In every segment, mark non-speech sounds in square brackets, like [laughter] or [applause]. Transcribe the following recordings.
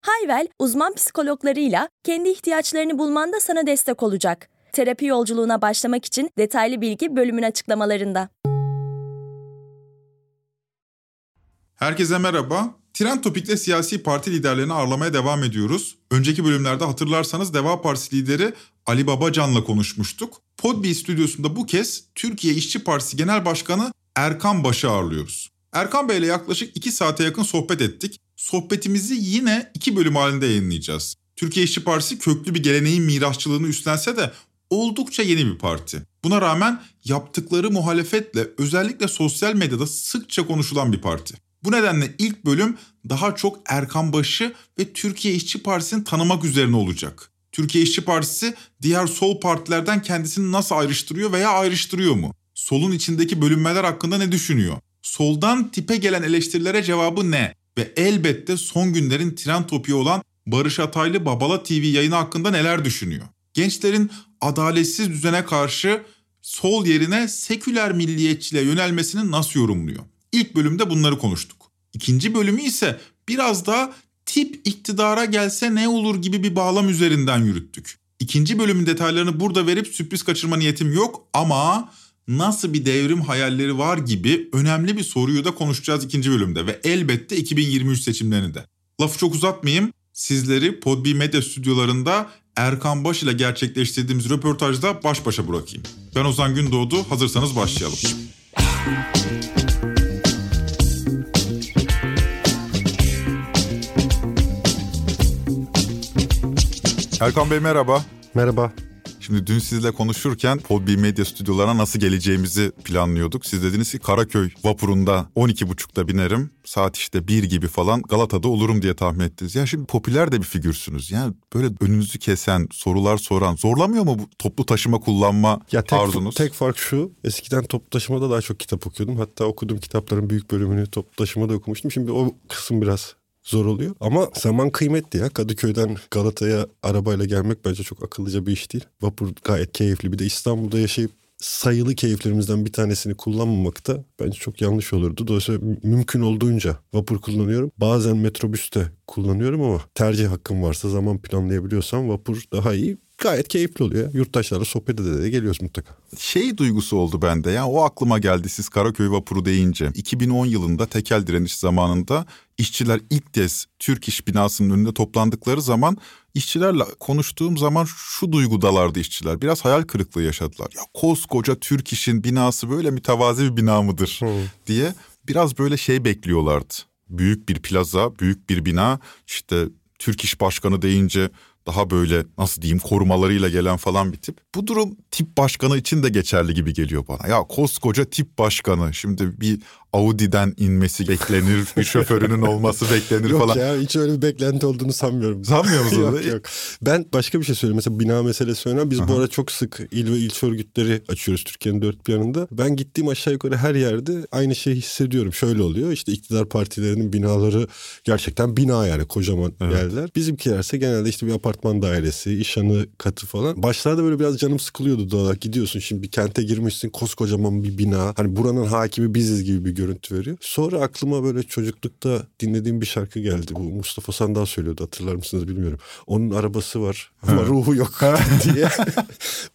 Hayvel, uzman psikologlarıyla kendi ihtiyaçlarını bulmanda sana destek olacak. Terapi yolculuğuna başlamak için detaylı bilgi bölümün açıklamalarında. Herkese merhaba. Trend Topik'te siyasi parti liderlerini ağırlamaya devam ediyoruz. Önceki bölümlerde hatırlarsanız Deva Partisi lideri Ali Babacan'la konuşmuştuk. Podbi stüdyosunda bu kez Türkiye İşçi Partisi Genel Başkanı Erkan Baş'ı ağırlıyoruz. Erkan Bey ile yaklaşık 2 saate yakın sohbet ettik. Sohbetimizi yine iki bölüm halinde yayınlayacağız. Türkiye İşçi Partisi köklü bir geleneğin mirasçılığını üstlense de oldukça yeni bir parti. Buna rağmen yaptıkları muhalefetle özellikle sosyal medyada sıkça konuşulan bir parti. Bu nedenle ilk bölüm daha çok Erkan Baş'ı ve Türkiye İşçi Partisi'ni tanımak üzerine olacak. Türkiye İşçi Partisi diğer sol partilerden kendisini nasıl ayrıştırıyor veya ayrıştırıyor mu? Solun içindeki bölünmeler hakkında ne düşünüyor? Soldan tipe gelen eleştirilere cevabı ne? Ve elbette son günlerin trend topiği olan Barış Ataylı Babala TV yayını hakkında neler düşünüyor? Gençlerin adaletsiz düzene karşı sol yerine seküler milliyetçiliğe yönelmesini nasıl yorumluyor? İlk bölümde bunları konuştuk. İkinci bölümü ise biraz daha tip iktidara gelse ne olur gibi bir bağlam üzerinden yürüttük. İkinci bölümün detaylarını burada verip sürpriz kaçırma niyetim yok ama nasıl bir devrim hayalleri var gibi önemli bir soruyu da konuşacağız ikinci bölümde ve elbette 2023 seçimlerinde. Lafı çok uzatmayayım. Sizleri Podbi Medya stüdyolarında Erkan Baş ile gerçekleştirdiğimiz röportajda baş başa bırakayım. Ben Ozan Gündoğdu. Hazırsanız başlayalım. Erkan Bey merhaba. Merhaba. Şimdi dün sizle konuşurken Podbi Medya stüdyolarına nasıl geleceğimizi planlıyorduk. Siz dediniz ki Karaköy vapurunda 12.30'da binerim. Saat işte 1 gibi falan Galata'da olurum diye tahmin ettiniz. Ya şimdi popüler de bir figürsünüz. Yani böyle önünüzü kesen, sorular soran zorlamıyor mu bu toplu taşıma kullanma ya tek, arzunuz? Tek fark şu. Eskiden toplu taşımada daha çok kitap okuyordum. Hatta okuduğum kitapların büyük bölümünü toplu taşımada okumuştum. Şimdi o kısım biraz zor oluyor. Ama zaman kıymetli ya. Kadıköy'den Galata'ya arabayla gelmek bence çok akıllıca bir iş değil. Vapur gayet keyifli. Bir de İstanbul'da yaşayıp sayılı keyiflerimizden bir tanesini kullanmamak da bence çok yanlış olurdu. Dolayısıyla mümkün olduğunca vapur kullanıyorum. Bazen metrobüs de kullanıyorum ama tercih hakkım varsa zaman planlayabiliyorsam vapur daha iyi gayet keyifli oluyor. Yurttaşlarla sohbet ede de geliyoruz mutlaka. Şey duygusu oldu bende ya o aklıma geldi siz Karaköy vapuru deyince. 2010 yılında tekel direniş zamanında işçiler ilk kez Türk İş binasının önünde toplandıkları zaman işçilerle konuştuğum zaman şu duygudalardı işçiler. Biraz hayal kırıklığı yaşadılar. Ya koskoca Türk İş'in binası böyle mütevazi bir bina mıdır hmm. diye biraz böyle şey bekliyorlardı. Büyük bir plaza, büyük bir bina işte Türk İş Başkanı deyince daha böyle nasıl diyeyim korumalarıyla gelen falan bir tip. Bu durum tip başkanı için de geçerli gibi geliyor bana. Ya koskoca tip başkanı şimdi bir Audi'den inmesi beklenir, bir şoförünün olması beklenir yok falan. Yok ya hiç öyle bir beklenti olduğunu sanmıyorum. Sanmıyor musun? [laughs] yok yok. Ben başka bir şey söyleyeyim. Mesela bina meselesi önemli. Biz Aha. bu arada çok sık il ve ilçe örgütleri açıyoruz Türkiye'nin dört bir yanında. Ben gittiğim aşağı yukarı her yerde aynı şeyi hissediyorum. Şöyle oluyor. İşte iktidar partilerinin binaları gerçekten bina yani kocaman evet. yerler. Bizimkilerse genelde işte bir apartman dairesi, işhanı katı falan. Başlarda böyle biraz canım sıkılıyordu doğal Gidiyorsun şimdi bir kente girmişsin koskocaman bir bina. Hani buranın hakimi biziz gibi bir görüntü veriyor. Sonra aklıma böyle çocuklukta dinlediğim bir şarkı geldi. Bu Mustafa Sandal söylüyordu hatırlar mısınız bilmiyorum. Onun arabası var ama ruhu yok [laughs] diye.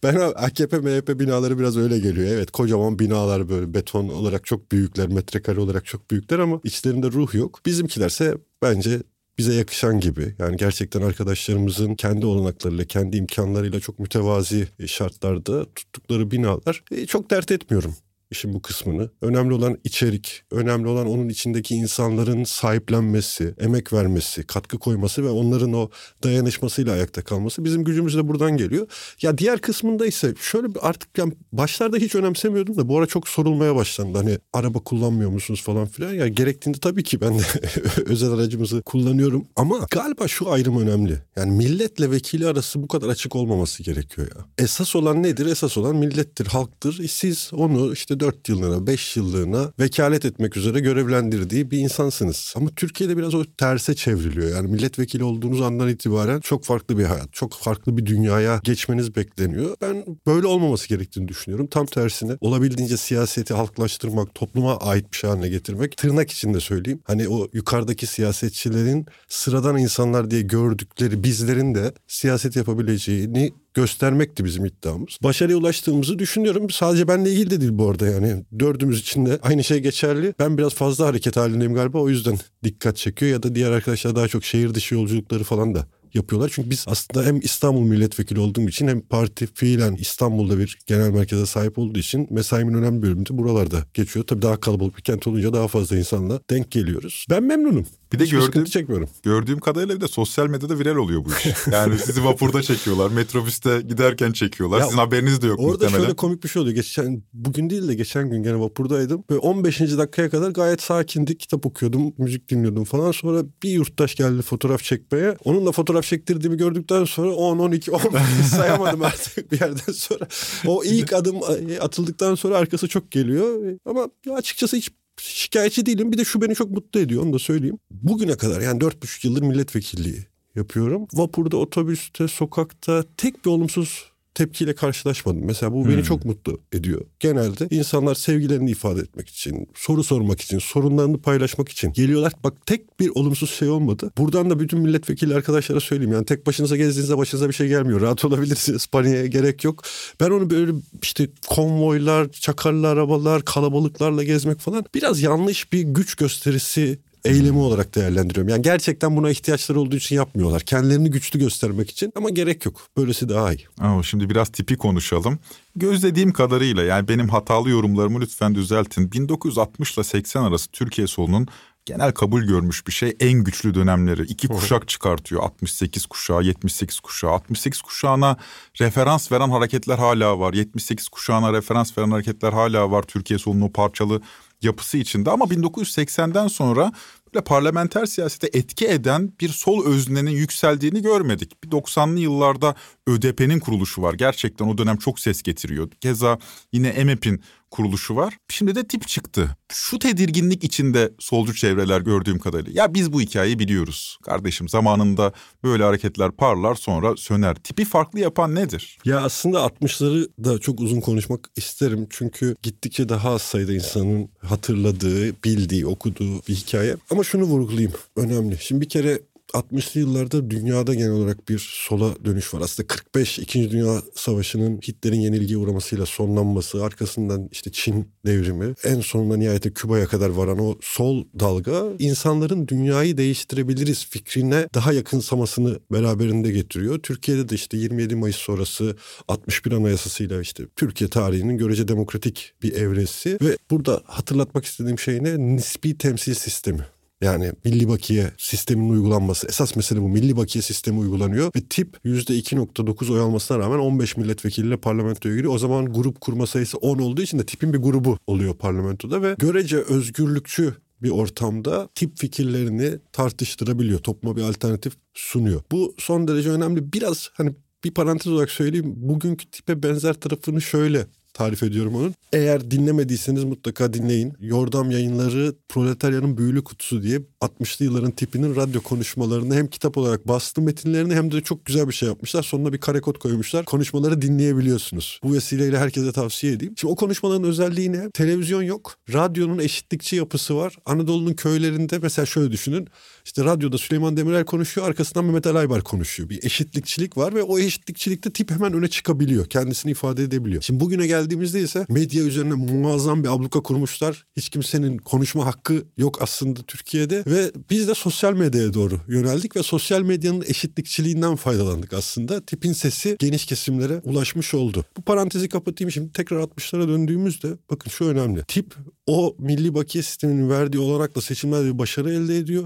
ben AKP MHP binaları biraz öyle geliyor. Evet kocaman binalar böyle beton olarak çok büyükler, metrekare olarak çok büyükler ama içlerinde ruh yok. Bizimkilerse bence bize yakışan gibi. Yani gerçekten arkadaşlarımızın kendi olanaklarıyla, kendi imkanlarıyla çok mütevazi şartlarda tuttukları binalar e, çok dert etmiyorum. İşin bu kısmını. Önemli olan içerik, önemli olan onun içindeki insanların sahiplenmesi, emek vermesi, katkı koyması ve onların o dayanışmasıyla ayakta kalması. Bizim gücümüz de buradan geliyor. Ya diğer kısmında ise şöyle artık yani başlarda hiç önemsemiyordum da bu ara çok sorulmaya başlandı. Hani araba kullanmıyor musunuz falan filan. Ya gerektiğinde tabii ki ben de [laughs] özel aracımızı kullanıyorum ama galiba şu ayrım önemli. Yani milletle vekili arası bu kadar açık olmaması gerekiyor ya. Esas olan nedir? Esas olan millettir, halktır. E siz onu işte 4 yıllığına, 5 yıllığına vekalet etmek üzere görevlendirdiği bir insansınız. Ama Türkiye'de biraz o terse çevriliyor. Yani milletvekili olduğunuz andan itibaren çok farklı bir hayat, çok farklı bir dünyaya geçmeniz bekleniyor. Ben böyle olmaması gerektiğini düşünüyorum. Tam tersine olabildiğince siyaseti halklaştırmak, topluma ait bir şey haline getirmek. Tırnak içinde söyleyeyim. Hani o yukarıdaki siyasetçilerin sıradan insanlar diye gördükleri bizlerin de siyaset yapabileceğini göstermekti bizim iddiamız. Başarıya ulaştığımızı düşünüyorum. Sadece benle ilgili de değil bu arada yani. Dördümüz için de aynı şey geçerli. Ben biraz fazla hareket halindeyim galiba o yüzden dikkat çekiyor ya da diğer arkadaşlar daha çok şehir dışı yolculukları falan da yapıyorlar. Çünkü biz aslında hem İstanbul milletvekili olduğum için hem parti fiilen İstanbul'da bir genel merkeze sahip olduğu için mesaimin önemli bölümü de buralarda geçiyor. Tabii daha kalabalık bir kent olunca daha fazla insanla denk geliyoruz. Ben memnunum. Bir de Hiçbir gördüğüm, çekmiyorum. gördüğüm kadarıyla bir de sosyal medyada viral oluyor bu iş. Yani sizi vapurda çekiyorlar, metrobüste giderken çekiyorlar. Ya Sizin haberiniz de yok Orada muhtemelen. şöyle komik bir şey oluyor. Geçen bugün değil de geçen gün gene vapurdaydım. Ve 15. dakikaya kadar gayet sakindi. Kitap okuyordum, müzik dinliyordum falan. Sonra bir yurttaş geldi fotoğraf çekmeye. Onunla fotoğraf çektirdiğimi gördükten sonra 10, 12, 15 sayamadım artık bir yerden sonra. O ilk adım atıldıktan sonra arkası çok geliyor. Ama açıkçası hiç şikayetçi değilim. Bir de şu beni çok mutlu ediyor onu da söyleyeyim. Bugüne kadar yani dört buçuk yıldır milletvekilliği yapıyorum. Vapurda, otobüste, sokakta tek bir olumsuz tepkiyle karşılaşmadım. Mesela bu beni çok mutlu ediyor. Genelde insanlar sevgilerini ifade etmek için, soru sormak için, sorunlarını paylaşmak için geliyorlar. Bak tek bir olumsuz şey olmadı. Buradan da bütün milletvekili arkadaşlara söyleyeyim. Yani tek başınıza gezdiğinizde başınıza bir şey gelmiyor. Rahat [laughs] olabilirsiniz. Paniğe gerek yok. Ben onu böyle işte konvoylar, çakarlı arabalar, kalabalıklarla gezmek falan biraz yanlış bir güç gösterisi eylemi olarak değerlendiriyorum. Yani gerçekten buna ihtiyaçları olduğu için yapmıyorlar. Kendilerini güçlü göstermek için ama gerek yok. Böylesi daha iyi. Ama şimdi biraz tipi konuşalım. Gözlediğim kadarıyla yani benim hatalı yorumlarımı lütfen düzeltin. 1960 ile 80 arası Türkiye solunun genel kabul görmüş bir şey en güçlü dönemleri. iki kuşak çıkartıyor. 68 kuşağı, 78 kuşağı. 68 kuşağına referans veren hareketler hala var. 78 kuşağına referans veren hareketler hala var. Türkiye solunun o parçalı yapısı içinde ama 1980'den sonra böyle parlamenter siyasete etki eden bir sol öznenin yükseldiğini görmedik. Bir 90'lı yıllarda ÖDP'nin kuruluşu var. Gerçekten o dönem çok ses getiriyor. Keza yine EMEP'in kuruluşu var. Şimdi de tip çıktı. Şu tedirginlik içinde solcu çevreler gördüğüm kadarıyla. Ya biz bu hikayeyi biliyoruz. Kardeşim zamanında böyle hareketler parlar sonra söner. Tipi farklı yapan nedir? Ya aslında 60'ları da çok uzun konuşmak isterim. Çünkü gittikçe daha az sayıda insanın hatırladığı, bildiği, okuduğu bir hikaye. Ama şunu vurgulayayım. Önemli. Şimdi bir kere 60'lı yıllarda dünyada genel olarak bir sola dönüş var. Aslında 45 2. Dünya Savaşı'nın Hitler'in yenilgiye uğramasıyla sonlanması, arkasından işte Çin devrimi, en sonunda nihayete Küba'ya kadar varan o sol dalga insanların dünyayı değiştirebiliriz fikrine daha yakınsamasını beraberinde getiriyor. Türkiye'de de işte 27 Mayıs sonrası 61 Anayasası'yla işte Türkiye tarihinin görece demokratik bir evresi ve burada hatırlatmak istediğim şey ne? Nispi temsil sistemi. Yani milli bakiye sisteminin uygulanması. Esas mesele bu. Milli bakiye sistemi uygulanıyor ve tip %2.9 oy almasına rağmen 15 milletvekiliyle parlamentoya giriyor. O zaman grup kurma sayısı 10 olduğu için de tipin bir grubu oluyor parlamentoda ve görece özgürlükçü bir ortamda tip fikirlerini tartıştırabiliyor. Topluma bir alternatif sunuyor. Bu son derece önemli. Biraz hani bir parantez olarak söyleyeyim. Bugünkü tipe benzer tarafını şöyle tarif ediyorum onun. Eğer dinlemediyseniz mutlaka dinleyin. Yordam Yayınları Proletaryanın Büyülü Kutusu diye 60'lı yılların tipinin radyo konuşmalarını hem kitap olarak bastı metinlerini hem de çok güzel bir şey yapmışlar. Sonuna bir kare kod koymuşlar. Konuşmaları dinleyebiliyorsunuz. Bu vesileyle herkese tavsiye edeyim. Şimdi o konuşmaların özelliği ne? Televizyon yok. Radyonun eşitlikçi yapısı var. Anadolu'nun köylerinde mesela şöyle düşünün. İşte radyoda Süleyman Demirel konuşuyor, arkasından Mehmet Ali konuşuyor. Bir eşitlikçilik var ve o eşitlikçilikte tip hemen öne çıkabiliyor. Kendisini ifade edebiliyor. Şimdi bugüne geldi geldiğimizde ise medya üzerine muazzam bir abluka kurmuşlar. Hiç kimsenin konuşma hakkı yok aslında Türkiye'de ve biz de sosyal medyaya doğru yöneldik ve sosyal medyanın eşitlikçiliğinden faydalandık aslında. Tipin sesi geniş kesimlere ulaşmış oldu. Bu parantezi kapatayım şimdi tekrar 60'lara döndüğümüzde bakın şu önemli. Tip o milli bakiye sisteminin verdiği olarak da seçimlerde bir başarı elde ediyor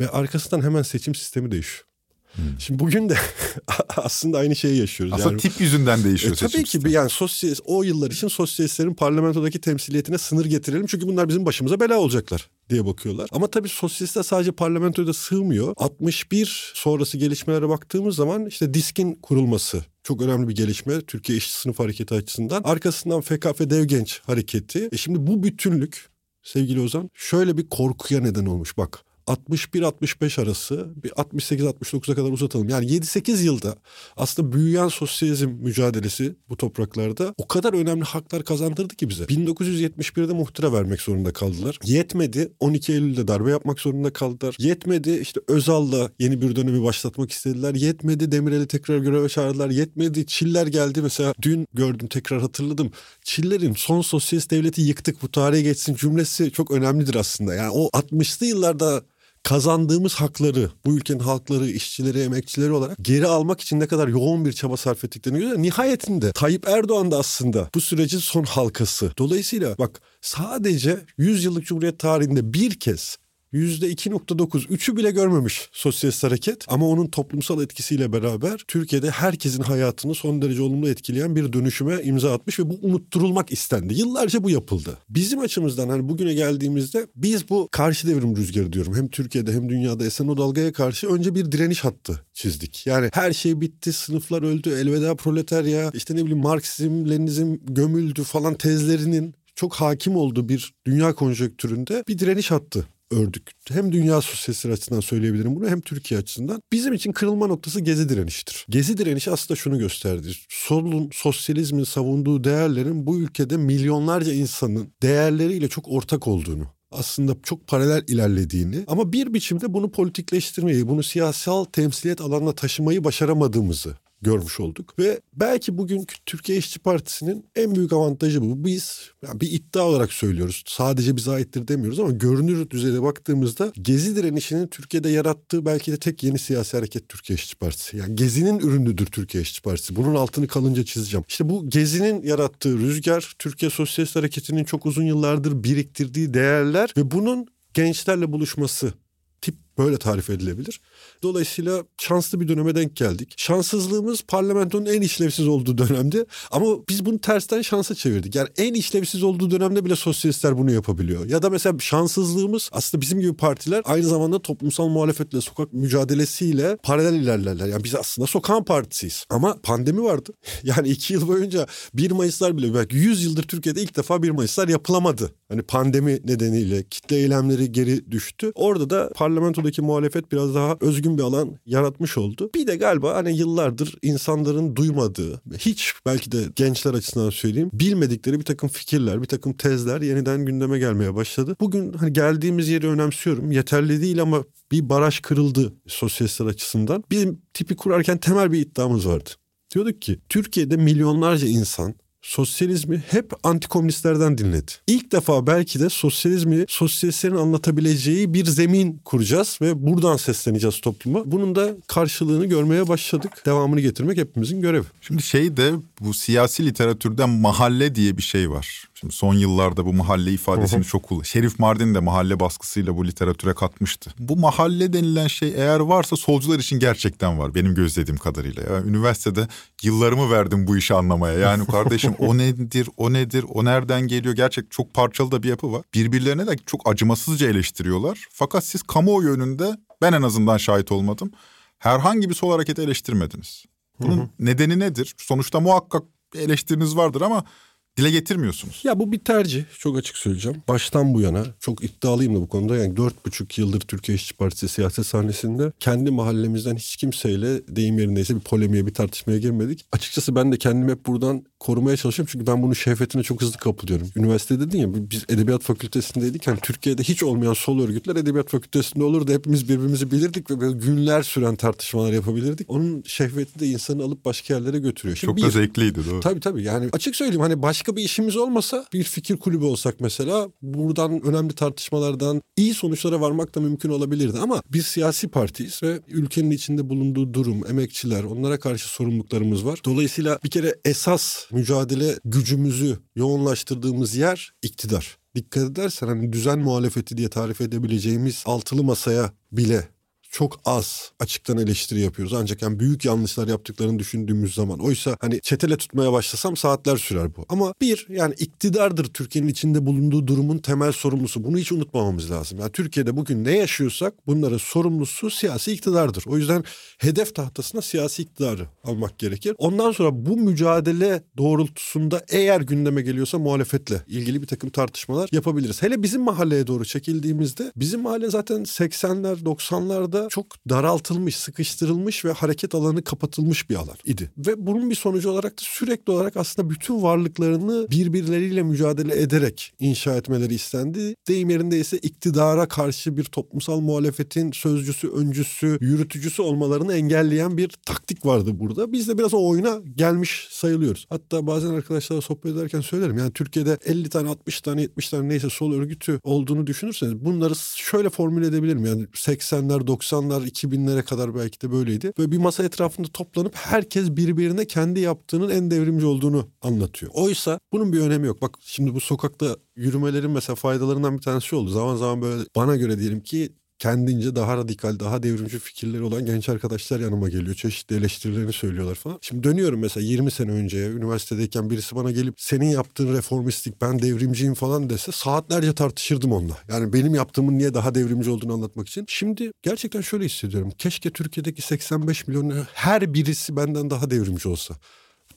ve arkasından hemen seçim sistemi değişiyor. Hmm. Şimdi bugün de [laughs] aslında aynı şeyi yaşıyoruz. Aslında yani, tip yüzünden değişiyor e, Tabii ki bir yani sosyalist, o yıllar için sosyalistlerin parlamentodaki temsiliyetine sınır getirelim. Çünkü bunlar bizim başımıza bela olacaklar diye bakıyorlar. Ama tabii sosyalistler sadece parlamentoda sığmıyor. 61 sonrası gelişmelere baktığımız zaman işte diskin kurulması çok önemli bir gelişme Türkiye İşçi Sınıf Hareketi açısından. Arkasından FKF Dev Genç Hareketi. E şimdi bu bütünlük sevgili Ozan şöyle bir korkuya neden olmuş. Bak 61-65 arası bir 68-69'a kadar uzatalım. Yani 7-8 yılda aslında büyüyen sosyalizm mücadelesi bu topraklarda o kadar önemli haklar kazandırdı ki bize. 1971'de muhtıra vermek zorunda kaldılar. Yetmedi 12 Eylül'de darbe yapmak zorunda kaldılar. Yetmedi işte Özal'la yeni bir dönemi başlatmak istediler. Yetmedi Demirel'i tekrar göreve çağırdılar. Yetmedi Çiller geldi mesela dün gördüm tekrar hatırladım. Çiller'in son sosyalist devleti yıktık bu tarihe geçsin cümlesi çok önemlidir aslında. Yani o 60'lı yıllarda kazandığımız hakları bu ülkenin halkları, işçileri, emekçileri olarak geri almak için ne kadar yoğun bir çaba sarf ettiklerini görüyoruz. Nihayetinde Tayyip Erdoğan da aslında bu sürecin son halkası. Dolayısıyla bak sadece 100 yıllık Cumhuriyet tarihinde bir kez %2.9, üçü bile görmemiş sosyalist hareket ama onun toplumsal etkisiyle beraber Türkiye'de herkesin hayatını son derece olumlu etkileyen bir dönüşüme imza atmış ve bu unutturulmak istendi. Yıllarca bu yapıldı. Bizim açımızdan hani bugüne geldiğimizde biz bu karşı devrim rüzgarı diyorum. Hem Türkiye'de hem dünyada esen o dalgaya karşı önce bir direniş hattı çizdik. Yani her şey bitti, sınıflar öldü, elveda proletarya, işte ne bileyim Marksizm, Leninizm gömüldü falan tezlerinin çok hakim olduğu bir dünya konjonktüründe bir direniş hattı ördük. Hem dünya sosyalistleri açısından söyleyebilirim bunu hem Türkiye açısından. Bizim için kırılma noktası gezi direnişidir. Gezi direnişi aslında şunu gösterdi. Solun, sosyalizmin savunduğu değerlerin bu ülkede milyonlarca insanın değerleriyle çok ortak olduğunu aslında çok paralel ilerlediğini ama bir biçimde bunu politikleştirmeyi, bunu siyasal temsiliyet alanına taşımayı başaramadığımızı görmüş olduk. Ve belki bugünkü Türkiye İşçi Partisi'nin en büyük avantajı bu. Biz yani bir iddia olarak söylüyoruz. Sadece bize aittir demiyoruz ama görünür düzeyde baktığımızda Gezi direnişinin Türkiye'de yarattığı belki de tek yeni siyasi hareket Türkiye İşçi Partisi. Yani Gezi'nin ürünüdür Türkiye İşçi Partisi. Bunun altını kalınca çizeceğim. İşte bu Gezi'nin yarattığı rüzgar Türkiye Sosyalist Hareketi'nin çok uzun yıllardır biriktirdiği değerler ve bunun gençlerle buluşması böyle tarif edilebilir. Dolayısıyla şanslı bir döneme denk geldik. Şanssızlığımız parlamentonun en işlevsiz olduğu dönemde ama biz bunu tersten şansa çevirdik. Yani en işlevsiz olduğu dönemde bile sosyalistler bunu yapabiliyor. Ya da mesela şanssızlığımız aslında bizim gibi partiler aynı zamanda toplumsal muhalefetle, sokak mücadelesiyle paralel ilerlerler. Yani biz aslında sokağın partisiyiz. Ama pandemi vardı. [laughs] Yani iki yıl boyunca 1 Mayıslar bile belki 100 yıldır Türkiye'de ilk defa 1 Mayıslar yapılamadı. Hani pandemi nedeniyle kitle eylemleri geri düştü. Orada da parlamentodaki muhalefet biraz daha özgün bir alan yaratmış oldu. Bir de galiba hani yıllardır insanların duymadığı, hiç belki de gençler açısından söyleyeyim, bilmedikleri bir takım fikirler, bir takım tezler yeniden gündeme gelmeye başladı. Bugün hani geldiğimiz yeri önemsiyorum. Yeterli değil ama bir baraj kırıldı sosyalistler açısından. Bizim tipi kurarken temel bir iddiamız vardı. Diyorduk ki Türkiye'de milyonlarca insan sosyalizmi hep antikomünistlerden dinledi. İlk defa belki de sosyalizmi sosyalistlerin anlatabileceği bir zemin kuracağız ve buradan sesleneceğiz topluma. Bunun da karşılığını görmeye başladık. Devamını getirmek hepimizin görevi. Şimdi şey de bu siyasi literatürde mahalle diye bir şey var. Şimdi son yıllarda bu mahalle ifadesini çok kullan. Şerif Mardin de mahalle baskısıyla bu literatüre katmıştı. Bu mahalle denilen şey eğer varsa solcular için gerçekten var benim gözlediğim kadarıyla. Yani üniversitede yıllarımı verdim bu işi anlamaya. Yani [laughs] kardeşim o nedir, o nedir, o nereden geliyor? Gerçek çok parçalı da bir yapı var. Birbirlerine de çok acımasızca eleştiriyorlar. Fakat siz kamuoyu önünde ben en azından şahit olmadım. Herhangi bir sol hareketi eleştirmediniz. Bunun nedeni nedir? Sonuçta muhakkak eleştiriniz vardır ama dile getirmiyorsunuz. Ya bu bir tercih. Çok açık söyleyeceğim. Baştan bu yana çok iddialıyım da bu konuda. Yani dört buçuk yıldır Türkiye İşçi Partisi siyaset sahnesinde kendi mahallemizden hiç kimseyle deyim yerindeyse bir polemiğe bir tartışmaya girmedik. Açıkçası ben de kendim hep buradan korumaya çalışıyorum. Çünkü ben bunun şehvetine çok hızlı kapılıyorum. Üniversite dedin ya biz edebiyat fakültesindeydik. Yani Türkiye'de hiç olmayan sol örgütler edebiyat fakültesinde olurdu. Hepimiz birbirimizi bilirdik ve böyle günler süren tartışmalar yapabilirdik. Onun şehveti de insanı alıp başka yerlere götürüyor. Şimdi çok bir, da zevkliydi doğru. Tabii tabii yani açık söyleyeyim hani başka bir işimiz olmasa bir fikir kulübü olsak mesela buradan önemli tartışmalardan iyi sonuçlara varmak da mümkün olabilirdi. Ama biz siyasi partiyiz ve ülkenin içinde bulunduğu durum, emekçiler onlara karşı sorumluluklarımız var. Dolayısıyla bir kere esas mücadele gücümüzü yoğunlaştırdığımız yer iktidar. Dikkat edersen hani düzen muhalefeti diye tarif edebileceğimiz altılı masaya bile çok az açıktan eleştiri yapıyoruz. Ancak yani büyük yanlışlar yaptıklarını düşündüğümüz zaman. Oysa hani çetele tutmaya başlasam saatler sürer bu. Ama bir yani iktidardır Türkiye'nin içinde bulunduğu durumun temel sorumlusu. Bunu hiç unutmamamız lazım. Yani Türkiye'de bugün ne yaşıyorsak bunların sorumlusu siyasi iktidardır. O yüzden hedef tahtasına siyasi iktidarı almak gerekir. Ondan sonra bu mücadele doğrultusunda eğer gündeme geliyorsa muhalefetle ilgili bir takım tartışmalar yapabiliriz. Hele bizim mahalleye doğru çekildiğimizde bizim mahalle zaten 80'ler 90'larda aslında çok daraltılmış, sıkıştırılmış ve hareket alanı kapatılmış bir alan idi. Ve bunun bir sonucu olarak da sürekli olarak aslında bütün varlıklarını birbirleriyle mücadele ederek inşa etmeleri istendi. Deyim yerindeyse iktidara karşı bir toplumsal muhalefetin sözcüsü, öncüsü, yürütücüsü olmalarını engelleyen bir taktik vardı burada. Biz de biraz o oyuna gelmiş sayılıyoruz. Hatta bazen arkadaşlarla sohbet ederken söylerim. Yani Türkiye'de 50 tane, 60 tane, 70 tane neyse sol örgütü olduğunu düşünürseniz bunları şöyle formüle edebilirim. Yani 80'ler, 90 90'lar 2000'lere kadar belki de böyleydi. Böyle bir masa etrafında toplanıp herkes birbirine kendi yaptığının en devrimci olduğunu anlatıyor. Oysa bunun bir önemi yok. Bak şimdi bu sokakta yürümelerin mesela faydalarından bir tanesi oldu. Zaman zaman böyle bana göre diyelim ki kendince daha radikal, daha devrimci fikirleri olan genç arkadaşlar yanıma geliyor. Çeşitli eleştirilerini söylüyorlar falan. Şimdi dönüyorum mesela 20 sene önceye üniversitedeyken birisi bana gelip senin yaptığın reformistik ben devrimciyim falan dese saatlerce tartışırdım onunla. Yani benim yaptığımın niye daha devrimci olduğunu anlatmak için. Şimdi gerçekten şöyle hissediyorum. Keşke Türkiye'deki 85 milyon her birisi benden daha devrimci olsa.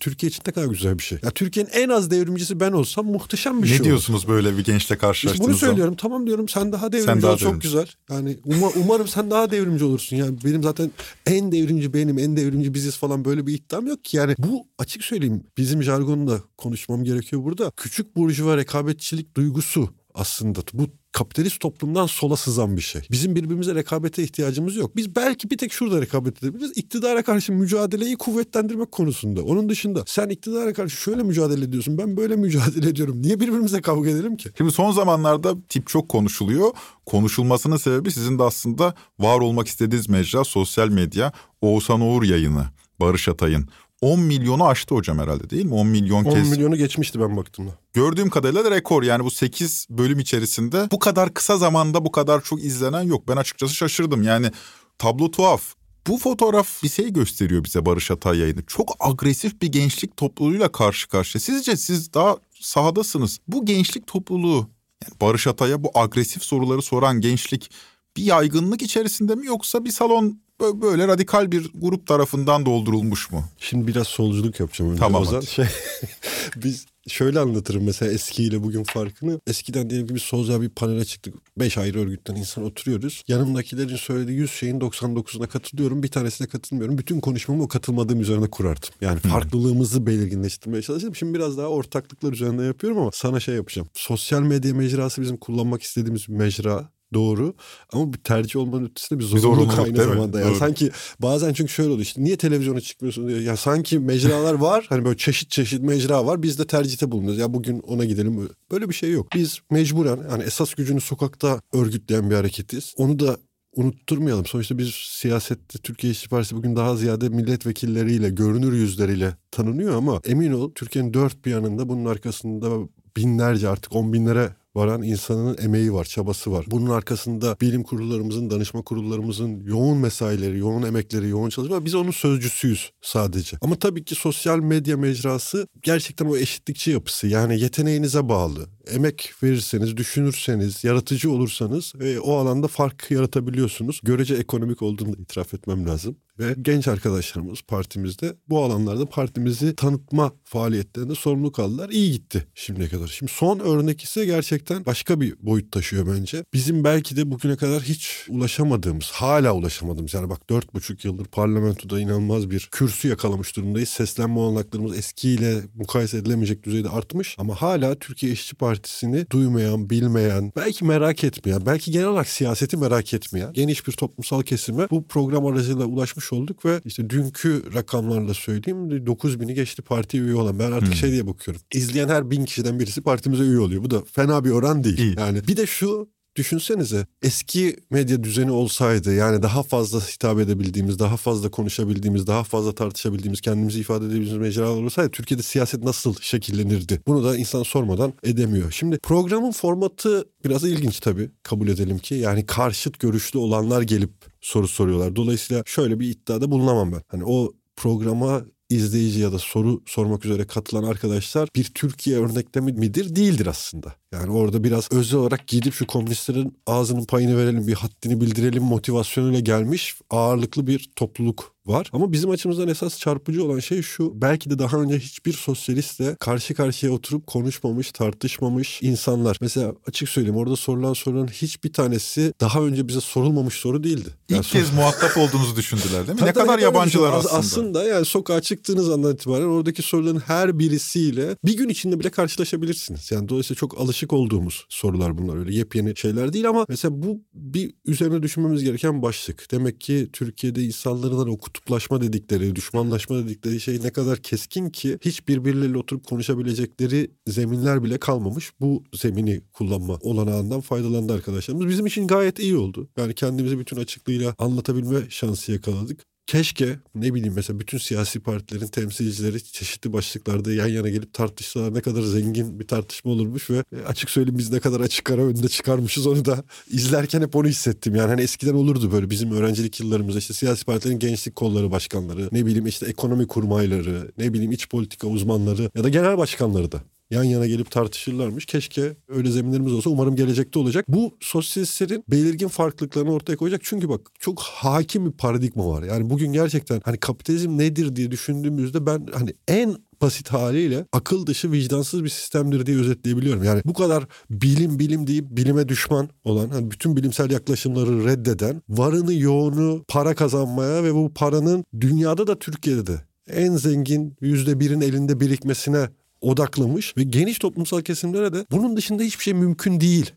Türkiye için ne kadar güzel bir şey. Ya Türkiye'nin en az devrimcisi ben olsam muhteşem bir ne şey Ne diyorsunuz olur. böyle bir gençle karşılaştığınızda? Bunu söylüyorum. Tamam diyorum sen daha devrimci sen daha ol devrimci. çok güzel. Yani um- umarım sen daha devrimci olursun. Yani benim zaten en devrimci benim, en devrimci biziz falan böyle bir iddiam yok ki. Yani bu açık söyleyeyim bizim jargonla konuşmam gerekiyor burada. Küçük burjuva rekabetçilik duygusu aslında bu kapitalist toplumdan sola sızan bir şey. Bizim birbirimize rekabete ihtiyacımız yok. Biz belki bir tek şurada rekabet edebiliriz. İktidara karşı mücadeleyi kuvvetlendirmek konusunda. Onun dışında sen iktidara karşı şöyle mücadele ediyorsun. Ben böyle mücadele ediyorum. Niye birbirimize kavga edelim ki? Şimdi son zamanlarda tip çok konuşuluyor. Konuşulmasının sebebi sizin de aslında var olmak istediğiniz mecra sosyal medya. Oğuzhan Uğur yayını. Barış Atay'ın 10 milyonu aştı hocam herhalde değil mi? 10 milyon 10 kez. 10 milyonu geçmişti ben baktığımda. Gördüğüm kadarıyla da rekor yani bu 8 bölüm içerisinde bu kadar kısa zamanda bu kadar çok izlenen yok. Ben açıkçası şaşırdım yani tablo tuhaf. Bu fotoğraf bir şey gösteriyor bize Barış Atay yayını. Çok agresif bir gençlik topluluğuyla karşı karşıya. Sizce siz daha sahadasınız. Bu gençlik topluluğu yani Barış Atay'a bu agresif soruları soran gençlik bir yaygınlık içerisinde mi yoksa bir salon böyle radikal bir grup tarafından doldurulmuş mu? Şimdi biraz solculuk yapacağım. Önce tamam Ozan. Şey, [laughs] biz şöyle anlatırım mesela eskiyle bugün farkını. Eskiden diyelim ki biz solca bir panele çıktık. Beş ayrı örgütten insan oturuyoruz. Yanımdakilerin söylediği 100 şeyin 99'una katılıyorum. Bir tanesine katılmıyorum. Bütün konuşmamı o katılmadığım üzerine kurardım. Yani farklılığımızı belirginleştirmeye çalıştım. Şimdi biraz daha ortaklıklar üzerinde yapıyorum ama sana şey yapacağım. Sosyal medya mecrası bizim kullanmak istediğimiz bir mecra Doğru ama bir tercih olmanın ötesinde bir zorunluluk, bir zorunluluk aynı zamanda. Yani sanki bazen çünkü şöyle oluyor işte niye televizyona çıkmıyorsun diyor. Ya sanki mecralar [laughs] var hani böyle çeşit çeşit mecra var biz de tercihte bulunuyoruz. Ya bugün ona gidelim böyle bir şey yok. Biz mecburen yani esas gücünü sokakta örgütleyen bir hareketiz. Onu da unutturmayalım. Sonuçta biz siyasette Türkiye İşçi Partisi bugün daha ziyade milletvekilleriyle, görünür yüzleriyle tanınıyor ama emin ol Türkiye'nin dört bir yanında bunun arkasında binlerce artık on binlere varan insanın emeği var, çabası var. Bunun arkasında bilim kurullarımızın, danışma kurullarımızın yoğun mesaileri, yoğun emekleri, yoğun çalışma. Biz onun sözcüsüyüz sadece. Ama tabii ki sosyal medya mecrası gerçekten o eşitlikçi yapısı. Yani yeteneğinize bağlı. Emek verirseniz, düşünürseniz, yaratıcı olursanız e, o alanda fark yaratabiliyorsunuz. Görece ekonomik olduğunu da itiraf etmem lazım. Ve genç arkadaşlarımız partimizde bu alanlarda partimizi tanıtma faaliyetlerinde sorumluluk aldılar. İyi gitti şimdiye kadar. Şimdi son örnek ise gerçekten başka bir boyut taşıyor bence. Bizim belki de bugüne kadar hiç ulaşamadığımız, hala ulaşamadığımız yani bak dört buçuk yıldır parlamentoda inanılmaz bir kürsü yakalamış durumdayız. Seslenme olanaklarımız eskiyle mukayese edilemeyecek düzeyde artmış ama hala Türkiye İşçi Partisi'ni duymayan, bilmeyen, belki merak etmeyen, belki genel olarak siyaseti merak etmeyen geniş bir toplumsal kesime bu program aracılığıyla ulaşmış olduk ve işte dünkü rakamlarla söyleyeyim 9 bini geçti partiye üye olan. Ben artık hmm. şey diye bakıyorum. İzleyen her bin kişiden birisi partimize üye oluyor. Bu da fena bir oran değil. İyi. Yani bir de şu Düşünsenize eski medya düzeni olsaydı yani daha fazla hitap edebildiğimiz, daha fazla konuşabildiğimiz, daha fazla tartışabildiğimiz, kendimizi ifade edebildiğimiz mecralar olsaydı Türkiye'de siyaset nasıl şekillenirdi? Bunu da insan sormadan edemiyor. Şimdi programın formatı biraz ilginç tabii kabul edelim ki yani karşıt görüşlü olanlar gelip soru soruyorlar. Dolayısıyla şöyle bir iddiada bulunamam ben. Hani o programa izleyici ya da soru sormak üzere katılan arkadaşlar bir Türkiye örneklemi midir? Değildir aslında. Yani orada biraz özel olarak gidip şu komünistlerin ağzının payını verelim, bir haddini bildirelim motivasyonuyla gelmiş ağırlıklı bir topluluk var. Ama bizim açımızdan esas çarpıcı olan şey şu. Belki de daha önce hiçbir sosyalistle karşı karşıya oturup konuşmamış, tartışmamış insanlar. Mesela açık söyleyeyim orada sorulan soruların hiçbir tanesi daha önce bize sorulmamış soru değildi. İlk yani kez muhatap olduğunuzu düşündüler değil mi? [laughs] ne kadar yabancılar aslında. Aslında yani sokağa çıktığınız andan itibaren oradaki soruların her birisiyle bir gün içinde bile karşılaşabilirsiniz. Yani dolayısıyla çok alışık olduğumuz sorular bunlar. Öyle yepyeni şeyler değil ama mesela bu bir üzerine düşünmemiz gereken başlık. Demek ki Türkiye'de insanların o kutuplaşma dedikleri, düşmanlaşma dedikleri şey ne kadar keskin ki hiç birbirleriyle oturup konuşabilecekleri zeminler bile kalmamış. Bu zemini kullanma olanağından faydalandı arkadaşlarımız. Bizim için gayet iyi oldu. Yani kendimizi bütün açıklığıyla anlatabilme şansı yakaladık. Keşke ne bileyim mesela bütün siyasi partilerin temsilcileri çeşitli başlıklarda yan yana gelip tartışsalar ne kadar zengin bir tartışma olurmuş ve e, açık söyleyeyim biz ne kadar açık ara önde çıkarmışız onu da [laughs] izlerken hep onu hissettim. Yani hani eskiden olurdu böyle bizim öğrencilik yıllarımızda işte siyasi partilerin gençlik kolları başkanları, ne bileyim işte ekonomi kurmayları, ne bileyim iç politika uzmanları ya da genel başkanları da yan yana gelip tartışırlarmış. Keşke öyle zeminlerimiz olsa. Umarım gelecekte olacak. Bu sosyalistlerin belirgin farklılıklarını ortaya koyacak. Çünkü bak çok hakim bir paradigma var. Yani bugün gerçekten hani kapitalizm nedir diye düşündüğümüzde ben hani en basit haliyle akıl dışı vicdansız bir sistemdir diye özetleyebiliyorum. Yani bu kadar bilim bilim deyip bilime düşman olan hani bütün bilimsel yaklaşımları reddeden varını yoğunu para kazanmaya ve bu paranın dünyada da Türkiye'de de en zengin yüzde birin elinde birikmesine odaklamış ve geniş toplumsal kesimlere de bunun dışında hiçbir şey mümkün değil.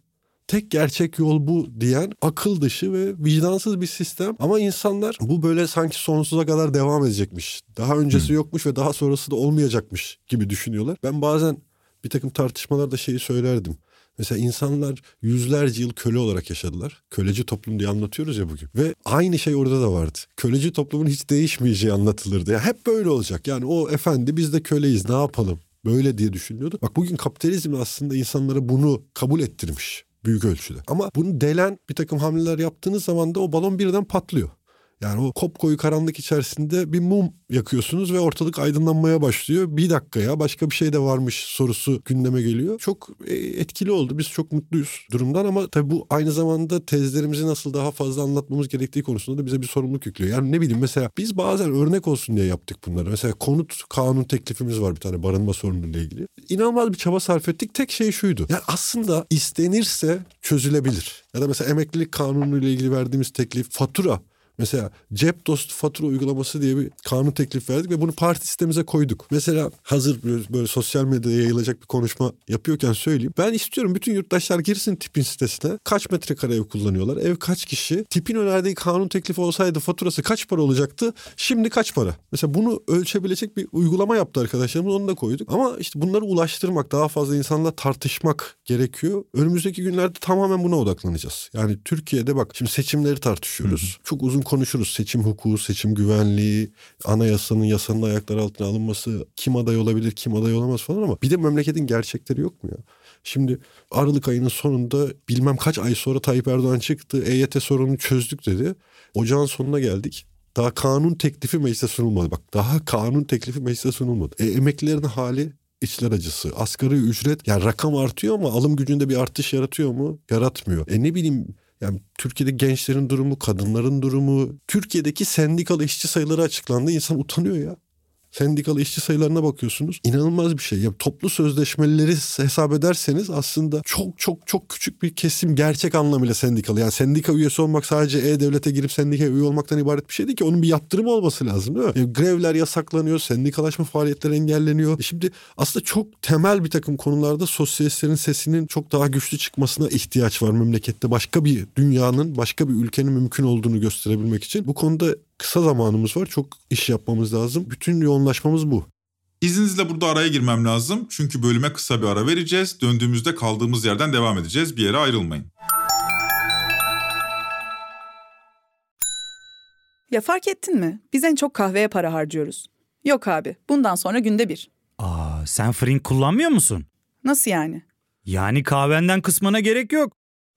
Tek gerçek yol bu diyen akıl dışı ve vicdansız bir sistem. Ama insanlar bu böyle sanki sonsuza kadar devam edecekmiş. Daha öncesi hmm. yokmuş ve daha sonrası da olmayacakmış gibi düşünüyorlar. Ben bazen bir takım tartışmalarda şeyi söylerdim. Mesela insanlar yüzlerce yıl köle olarak yaşadılar. Köleci toplum diye anlatıyoruz ya bugün. Ve aynı şey orada da vardı. Köleci toplumun hiç değişmeyeceği anlatılırdı. Ya hep böyle olacak. Yani o efendi biz de köleyiz ne yapalım? Böyle diye düşünüyordu. Bak bugün kapitalizm aslında insanlara bunu kabul ettirmiş büyük ölçüde. Ama bunu delen bir takım hamleler yaptığınız zaman da o balon birden patlıyor. Yani o kopkoyu karanlık içerisinde bir mum yakıyorsunuz ve ortalık aydınlanmaya başlıyor. Bir dakika ya başka bir şey de varmış sorusu gündeme geliyor. Çok e, etkili oldu. Biz çok mutluyuz durumdan ama tabii bu aynı zamanda tezlerimizi nasıl daha fazla anlatmamız gerektiği konusunda da bize bir sorumluluk yüklüyor. Yani ne bileyim mesela biz bazen örnek olsun diye yaptık bunları. Mesela konut kanun teklifimiz var bir tane barınma sorunuyla ilgili. İnanılmaz bir çaba sarf ettik. Tek şey şuydu. Yani aslında istenirse çözülebilir. Ya da mesela emeklilik kanunu ile ilgili verdiğimiz teklif fatura Mesela cep dostu fatura uygulaması diye bir kanun teklif verdik ve bunu parti sistemimize koyduk. Mesela hazır böyle, böyle sosyal medyada yayılacak bir konuşma yapıyorken söyleyeyim. Ben istiyorum bütün yurttaşlar girsin tipin sitesine. Kaç metrekare ev kullanıyorlar? Ev kaç kişi? Tipin önerdiği kanun teklifi olsaydı faturası kaç para olacaktı? Şimdi kaç para? Mesela bunu ölçebilecek bir uygulama yaptı arkadaşlarımız onu da koyduk. Ama işte bunları ulaştırmak, daha fazla insanla tartışmak gerekiyor. Önümüzdeki günlerde tamamen buna odaklanacağız. Yani Türkiye'de bak şimdi seçimleri tartışıyoruz. Hı hı. Çok uzun konuşuruz. Seçim hukuku, seçim güvenliği, anayasanın yasanın ayaklar altına alınması, kim aday olabilir, kim aday olamaz falan ama bir de memleketin gerçekleri yok mu ya? Şimdi Aralık ayının sonunda bilmem kaç ay sonra Tayyip Erdoğan çıktı. EYT sorununu çözdük dedi. Ocağın sonuna geldik. Daha kanun teklifi meclise sunulmadı. Bak daha kanun teklifi meclise sunulmadı. E, emeklilerin hali içler acısı. Asgari ücret yani rakam artıyor ama alım gücünde bir artış yaratıyor mu? Yaratmıyor. E ne bileyim Yani Türkiye'de gençlerin durumu, kadınların durumu, Türkiye'deki sendikalı işçi sayıları açıklandı. İnsan utanıyor ya sendikalı işçi sayılarına bakıyorsunuz. İnanılmaz bir şey. Ya toplu sözleşmeleri hesap ederseniz aslında çok çok çok küçük bir kesim gerçek anlamıyla sendikalı. Yani sendika üyesi olmak sadece e-devlete girip sendika üye olmaktan ibaret bir şey değil ki. Onun bir yaptırımı olması lazım değil mi? Yani grevler yasaklanıyor, sendikalaşma faaliyetleri engelleniyor. E şimdi aslında çok temel bir takım konularda sosyalistlerin sesinin çok daha güçlü çıkmasına ihtiyaç var memlekette. Başka bir dünyanın, başka bir ülkenin mümkün olduğunu gösterebilmek için. Bu konuda kısa zamanımız var. Çok iş yapmamız lazım. Bütün yoğunlaşmamız bu. İzninizle burada araya girmem lazım. Çünkü bölüme kısa bir ara vereceğiz. Döndüğümüzde kaldığımız yerden devam edeceğiz. Bir yere ayrılmayın. Ya fark ettin mi? Biz en çok kahveye para harcıyoruz. Yok abi, bundan sonra günde bir. Aa, sen Frink kullanmıyor musun? Nasıl yani? Yani kahvenden kısmına gerek yok.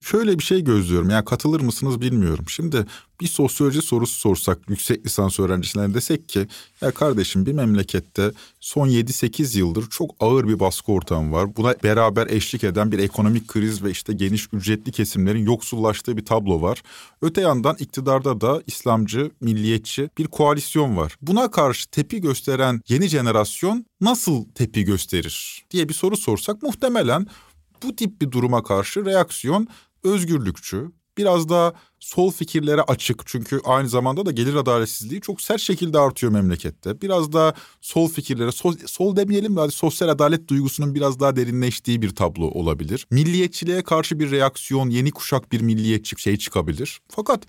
Şöyle bir şey gözlüyorum. Yani katılır mısınız bilmiyorum. Şimdi bir sosyoloji sorusu sorsak yüksek lisans öğrencilerine desek ki ya kardeşim bir memlekette son 7-8 yıldır çok ağır bir baskı ortamı var. Buna beraber eşlik eden bir ekonomik kriz ve işte geniş ücretli kesimlerin yoksullaştığı bir tablo var. Öte yandan iktidarda da İslamcı, milliyetçi bir koalisyon var. Buna karşı tepi gösteren yeni jenerasyon nasıl tepi gösterir diye bir soru sorsak muhtemelen bu tip bir duruma karşı reaksiyon özgürlükçü, biraz daha sol fikirlere açık çünkü aynı zamanda da gelir adaletsizliği çok sert şekilde artıyor memlekette. Biraz daha sol fikirlere, sol, sol demeyelim de sosyal adalet duygusunun biraz daha derinleştiği bir tablo olabilir. Milliyetçiliğe karşı bir reaksiyon, yeni kuşak bir milliyetçi şey çıkabilir. Fakat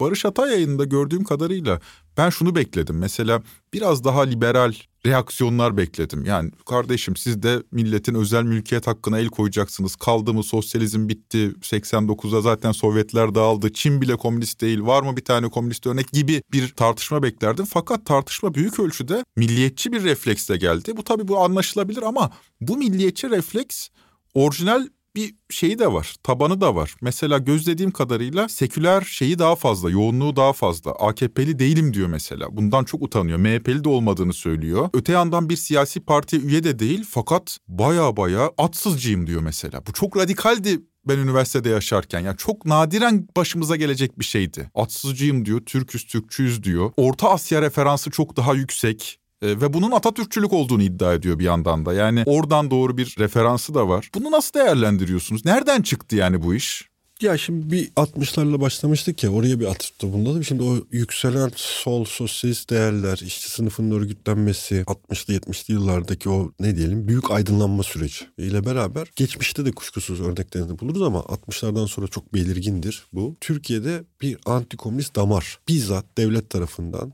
Barış Atay yayınında gördüğüm kadarıyla ben şunu bekledim. Mesela biraz daha liberal reaksiyonlar bekledim. Yani kardeşim siz de milletin özel mülkiyet hakkına el koyacaksınız. Kaldı mı sosyalizm bitti. 89'da zaten Sovyetler dağıldı. Çin bile komünist değil. Var mı bir tane komünist örnek gibi bir tartışma beklerdim. Fakat tartışma büyük ölçüde milliyetçi bir refleksle geldi. Bu tabii bu anlaşılabilir ama bu milliyetçi refleks orijinal bir şeyi de var, tabanı da var. Mesela gözlediğim kadarıyla seküler şeyi daha fazla, yoğunluğu daha fazla. AKP'li değilim diyor mesela. Bundan çok utanıyor. MHP'li de olmadığını söylüyor. Öte yandan bir siyasi partiye üye de değil fakat baya baya atsızcıyım diyor mesela. Bu çok radikaldi ben üniversitede yaşarken. Yani çok nadiren başımıza gelecek bir şeydi. Atsızcıyım diyor, Türküz, Türkçüyüz diyor. Orta Asya referansı çok daha yüksek. E, ve bunun Atatürkçülük olduğunu iddia ediyor bir yandan da. Yani oradan doğru bir referansı da var. Bunu nasıl değerlendiriyorsunuz? Nereden çıktı yani bu iş? Ya şimdi bir 60'larla başlamıştık ya oraya bir atıfta bulunalım. Şimdi o yükselen sol sosyalist değerler, işçi sınıfının örgütlenmesi, 60'lı 70'li yıllardaki o ne diyelim büyük aydınlanma süreci ile beraber geçmişte de kuşkusuz örneklerini buluruz ama 60'lardan sonra çok belirgindir bu. Türkiye'de bir antikomünist damar bizzat devlet tarafından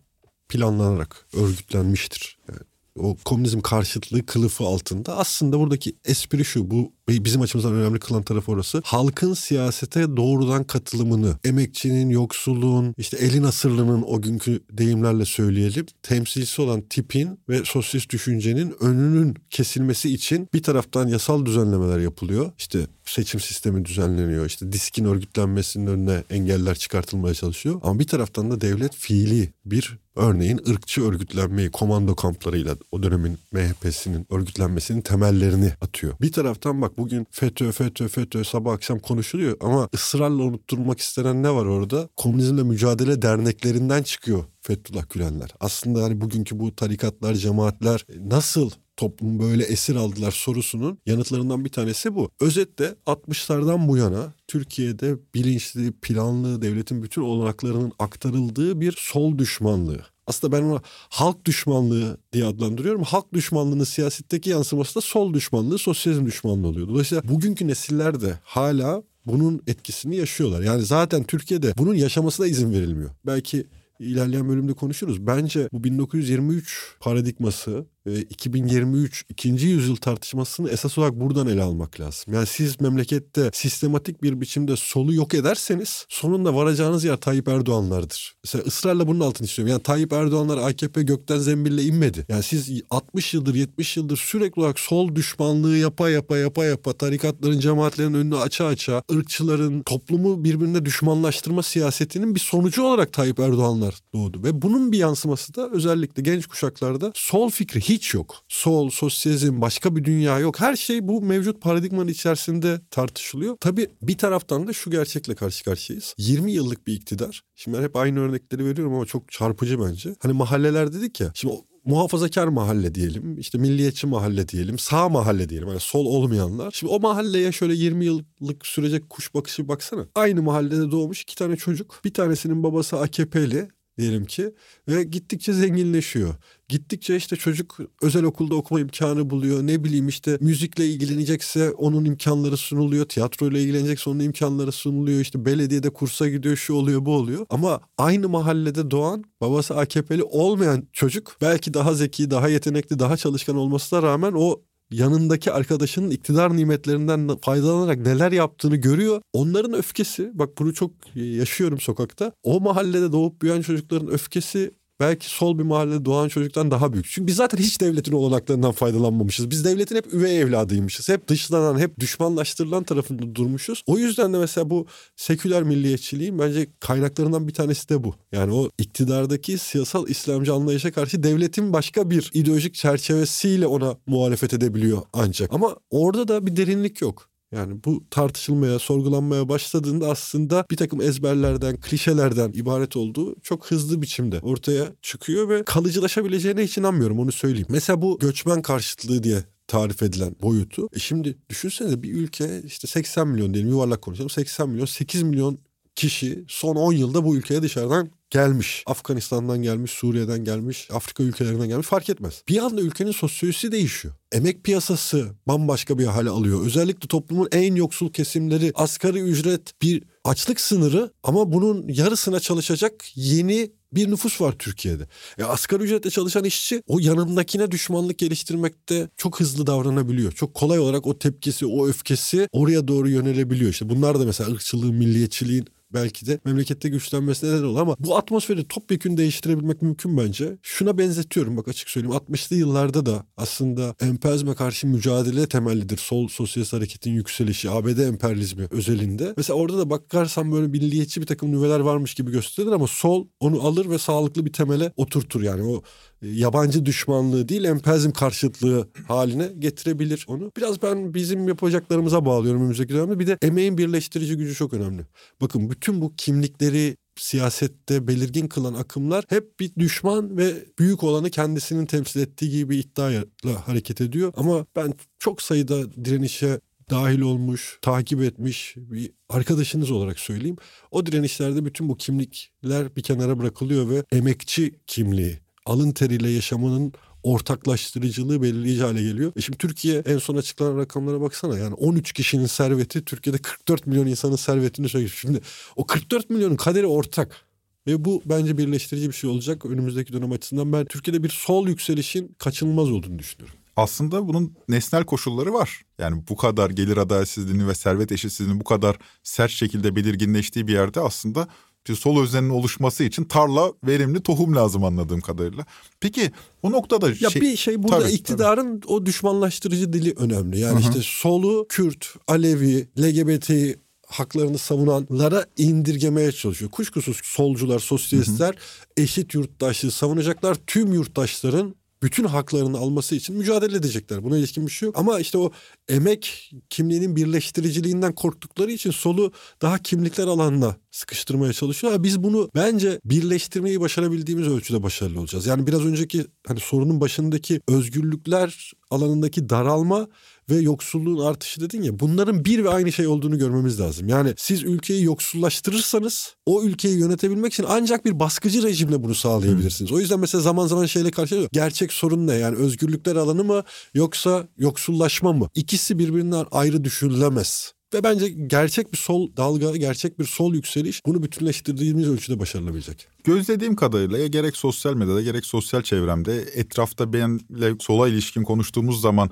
planlanarak örgütlenmiştir. Yani o komünizm karşıtlığı kılıfı altında aslında buradaki espri şu bu bizim açımızdan önemli kılan taraf orası. Halkın siyasete doğrudan katılımını, emekçinin, yoksulluğun, işte elin asırlının o günkü deyimlerle söyleyelim, temsilcisi olan tipin ve sosyalist düşüncenin önünün kesilmesi için bir taraftan yasal düzenlemeler yapılıyor. İşte seçim sistemi düzenleniyor. İşte diskin örgütlenmesinin önüne engeller çıkartılmaya çalışıyor. Ama bir taraftan da devlet fiili bir örneğin ırkçı örgütlenmeyi komando kamplarıyla o dönemin MHP'sinin örgütlenmesinin temellerini atıyor. Bir taraftan bak bugün FETÖ, FETÖ, FETÖ sabah akşam konuşuluyor ama ısrarla unutturmak istenen ne var orada? Komünizmle mücadele derneklerinden çıkıyor Fethullah Gülenler. Aslında hani bugünkü bu tarikatlar, cemaatler nasıl toplum böyle esir aldılar sorusunun yanıtlarından bir tanesi bu. Özetle 60'lardan bu yana Türkiye'de bilinçli, planlı, devletin bütün olanaklarının aktarıldığı bir sol düşmanlığı Aslında ben onu halk düşmanlığı diye adlandırıyorum. Halk düşmanlığının siyasetteki yansıması da sol düşmanlığı, sosyalizm düşmanlığı oluyor. Dolayısıyla bugünkü nesiller de hala bunun etkisini yaşıyorlar. Yani zaten Türkiye'de bunun yaşamasına izin verilmiyor. Belki ilerleyen bölümde konuşuruz. Bence bu 1923 paradigması 2023 ikinci yüzyıl tartışmasını esas olarak buradan ele almak lazım. Yani siz memlekette sistematik bir biçimde solu yok ederseniz sonunda varacağınız yer Tayyip Erdoğanlardır. Mesela ısrarla bunun altını istiyorum. Yani Tayyip Erdoğanlar AKP gökten zembille inmedi. Yani siz 60 yıldır 70 yıldır sürekli olarak sol düşmanlığı yapa yapa yapa yapa tarikatların cemaatlerin önünü aça aça ırkçıların toplumu birbirine düşmanlaştırma siyasetinin bir sonucu olarak Tayyip Erdoğanlar doğdu. Ve bunun bir yansıması da özellikle genç kuşaklarda sol fikri hiç yok. Sol, sosyalizm, başka bir dünya yok. Her şey bu mevcut paradigmanın içerisinde tartışılıyor. Tabii bir taraftan da şu gerçekle karşı karşıyayız. 20 yıllık bir iktidar. Şimdi ben hep aynı örnekleri veriyorum ama çok çarpıcı bence. Hani mahalleler dedik ya. Şimdi muhafazakar mahalle diyelim, işte milliyetçi mahalle diyelim, sağ mahalle diyelim. Hani sol olmayanlar. Şimdi o mahalleye şöyle 20 yıllık sürecek kuş bakışı baksana. Aynı mahallede doğmuş iki tane çocuk. Bir tanesinin babası AKP'li, diyelim ki ve gittikçe zenginleşiyor. Gittikçe işte çocuk özel okulda okuma imkanı buluyor. Ne bileyim işte müzikle ilgilenecekse onun imkanları sunuluyor. Tiyatroyla ilgilenecekse onun imkanları sunuluyor. İşte belediyede kursa gidiyor şu oluyor bu oluyor. Ama aynı mahallede doğan babası AKP'li olmayan çocuk belki daha zeki, daha yetenekli, daha çalışkan olmasına rağmen o yanındaki arkadaşının iktidar nimetlerinden faydalanarak neler yaptığını görüyor. Onların öfkesi bak bunu çok yaşıyorum sokakta. O mahallede doğup büyüyen çocukların öfkesi belki sol bir mahallede doğan çocuktan daha büyük. Çünkü biz zaten hiç devletin olanaklarından faydalanmamışız. Biz devletin hep üvey evladıymışız. Hep dışlanan, hep düşmanlaştırılan tarafında durmuşuz. O yüzden de mesela bu seküler milliyetçiliğin bence kaynaklarından bir tanesi de bu. Yani o iktidardaki siyasal İslamcı anlayışa karşı devletin başka bir ideolojik çerçevesiyle ona muhalefet edebiliyor ancak. Ama orada da bir derinlik yok. Yani bu tartışılmaya, sorgulanmaya başladığında aslında bir takım ezberlerden, klişelerden ibaret olduğu çok hızlı biçimde ortaya çıkıyor ve kalıcılaşabileceğine hiç inanmıyorum onu söyleyeyim. Mesela bu göçmen karşıtlığı diye tarif edilen boyutu. E şimdi düşünsene bir ülke işte 80 milyon diyelim yuvarlak konuşalım 80 milyon 8 milyon kişi son 10 yılda bu ülkeye dışarıdan gelmiş. Afganistan'dan gelmiş, Suriye'den gelmiş, Afrika ülkelerinden gelmiş fark etmez. Bir anda ülkenin sosyolojisi değişiyor. Emek piyasası bambaşka bir hale alıyor. Özellikle toplumun en yoksul kesimleri asgari ücret bir açlık sınırı ama bunun yarısına çalışacak yeni bir nüfus var Türkiye'de. E, asgari ücretle çalışan işçi o yanındakine düşmanlık geliştirmekte çok hızlı davranabiliyor. Çok kolay olarak o tepkisi, o öfkesi oraya doğru yönelebiliyor. İşte bunlar da mesela ırkçılığın, milliyetçiliğin belki de memlekette güçlenmesine neden olur ama bu atmosferi topyekün değiştirebilmek mümkün bence. Şuna benzetiyorum bak açık söyleyeyim 60'lı yıllarda da aslında emperyalizme karşı mücadele temellidir. Sol sosyalist hareketin yükselişi, ABD emperyalizmi özelinde. Mesela orada da bakarsan böyle milliyetçi bir takım nüveler varmış gibi gösterilir ama sol onu alır ve sağlıklı bir temele oturtur yani o yabancı düşmanlığı değil emperyalizm karşıtlığı haline getirebilir onu. Biraz ben bizim yapacaklarımıza bağlıyorum önümüzdeki dönemde. Bir de emeğin birleştirici gücü çok önemli. Bakın bütün bu kimlikleri siyasette belirgin kılan akımlar hep bir düşman ve büyük olanı kendisinin temsil ettiği gibi bir iddiayla hareket ediyor. Ama ben çok sayıda direnişe dahil olmuş, takip etmiş bir arkadaşınız olarak söyleyeyim. O direnişlerde bütün bu kimlikler bir kenara bırakılıyor ve emekçi kimliği alın teriyle yaşamanın ortaklaştırıcılığı belirleyici hale geliyor. E şimdi Türkiye en son açıklanan rakamlara baksana yani 13 kişinin serveti Türkiye'de 44 milyon insanın servetini söylüyor. Şimdi o 44 milyonun kaderi ortak. Ve bu bence birleştirici bir şey olacak önümüzdeki dönem açısından. Ben Türkiye'de bir sol yükselişin kaçınılmaz olduğunu düşünüyorum. Aslında bunun nesnel koşulları var. Yani bu kadar gelir adaletsizliğini ve servet eşitsizliğinin bu kadar sert şekilde belirginleştiği bir yerde aslında bir sol özeninin oluşması için tarla verimli tohum lazım anladığım kadarıyla. Peki o noktada ya şey, bir şey burada tabii, iktidarın tabii. o düşmanlaştırıcı dili önemli. Yani Hı-hı. işte solu Kürt, Alevi, LGBT haklarını savunanlara indirgemeye çalışıyor. Kuşkusuz solcular, sosyalistler hı hı. eşit yurttaşlığı savunacaklar. Tüm yurttaşların bütün haklarını alması için mücadele edecekler. Buna ilişkin bir şey yok. Ama işte o emek kimliğinin birleştiriciliğinden korktukları için solu daha kimlikler alanına sıkıştırmaya çalışıyor. Biz bunu bence birleştirmeyi başarabildiğimiz ölçüde başarılı olacağız. Yani biraz önceki hani sorunun başındaki özgürlükler alanındaki daralma ve yoksulluğun artışı dedin ya bunların bir ve aynı şey olduğunu görmemiz lazım. Yani siz ülkeyi yoksullaştırırsanız o ülkeyi yönetebilmek için ancak bir baskıcı rejimle bunu sağlayabilirsiniz. O yüzden mesela zaman zaman şeyle karşılaşıyor. Gerçek sorun ne? Yani özgürlükler alanı mı yoksa yoksullaşma mı? İkisi birbirinden ayrı düşünülemez. Ve bence gerçek bir sol dalga, gerçek bir sol yükseliş bunu bütünleştirdiğimiz ölçüde başarılabilecek. Gözlediğim kadarıyla gerek sosyal medyada gerek sosyal çevremde etrafta benimle sola ilişkin konuştuğumuz zaman